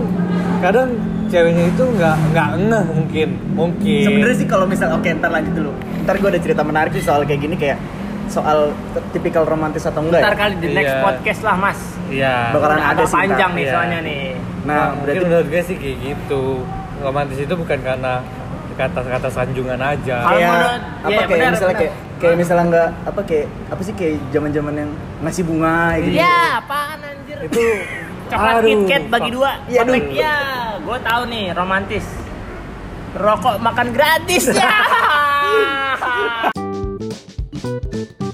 Speaker 3: kadang ceweknya itu nggak nggak ngeh mungkin mungkin.
Speaker 4: Sebenarnya sih kalau misal oke ntar lanjut dulu. Ntar gue ada cerita menarik sih soal kayak gini kayak soal tipikal romantis atau enggak
Speaker 2: ntar
Speaker 4: ya.
Speaker 2: kali di next
Speaker 3: Iya.
Speaker 2: podcast lah, Mas.
Speaker 3: Iya.
Speaker 4: Bakalan
Speaker 2: Udah
Speaker 4: ada ntar.
Speaker 2: panjang nih
Speaker 3: Iya.
Speaker 2: soalnya nih.
Speaker 4: Nah,
Speaker 3: Nah, mungkin
Speaker 4: berarti
Speaker 3: menurut gue sih kayak gitu. Romantis itu bukan karena kata-kata sanjungan aja.
Speaker 2: Kalau
Speaker 4: kayak
Speaker 2: menurut-
Speaker 4: apa
Speaker 2: iya,
Speaker 4: kayak
Speaker 2: benar,
Speaker 4: misalnya
Speaker 2: benar.
Speaker 4: kayak kayak misalnya enggak apa kayak apa sih kayak zaman-zaman yang ngasih bunga gitu.
Speaker 2: Iya, apaan anjir?
Speaker 3: Itu
Speaker 2: Coklat
Speaker 3: aduh,
Speaker 2: KitKat bagi dua.
Speaker 4: Iya,
Speaker 2: ya, gue tahu nih romantis. Rokok makan gratis ya. Thank you.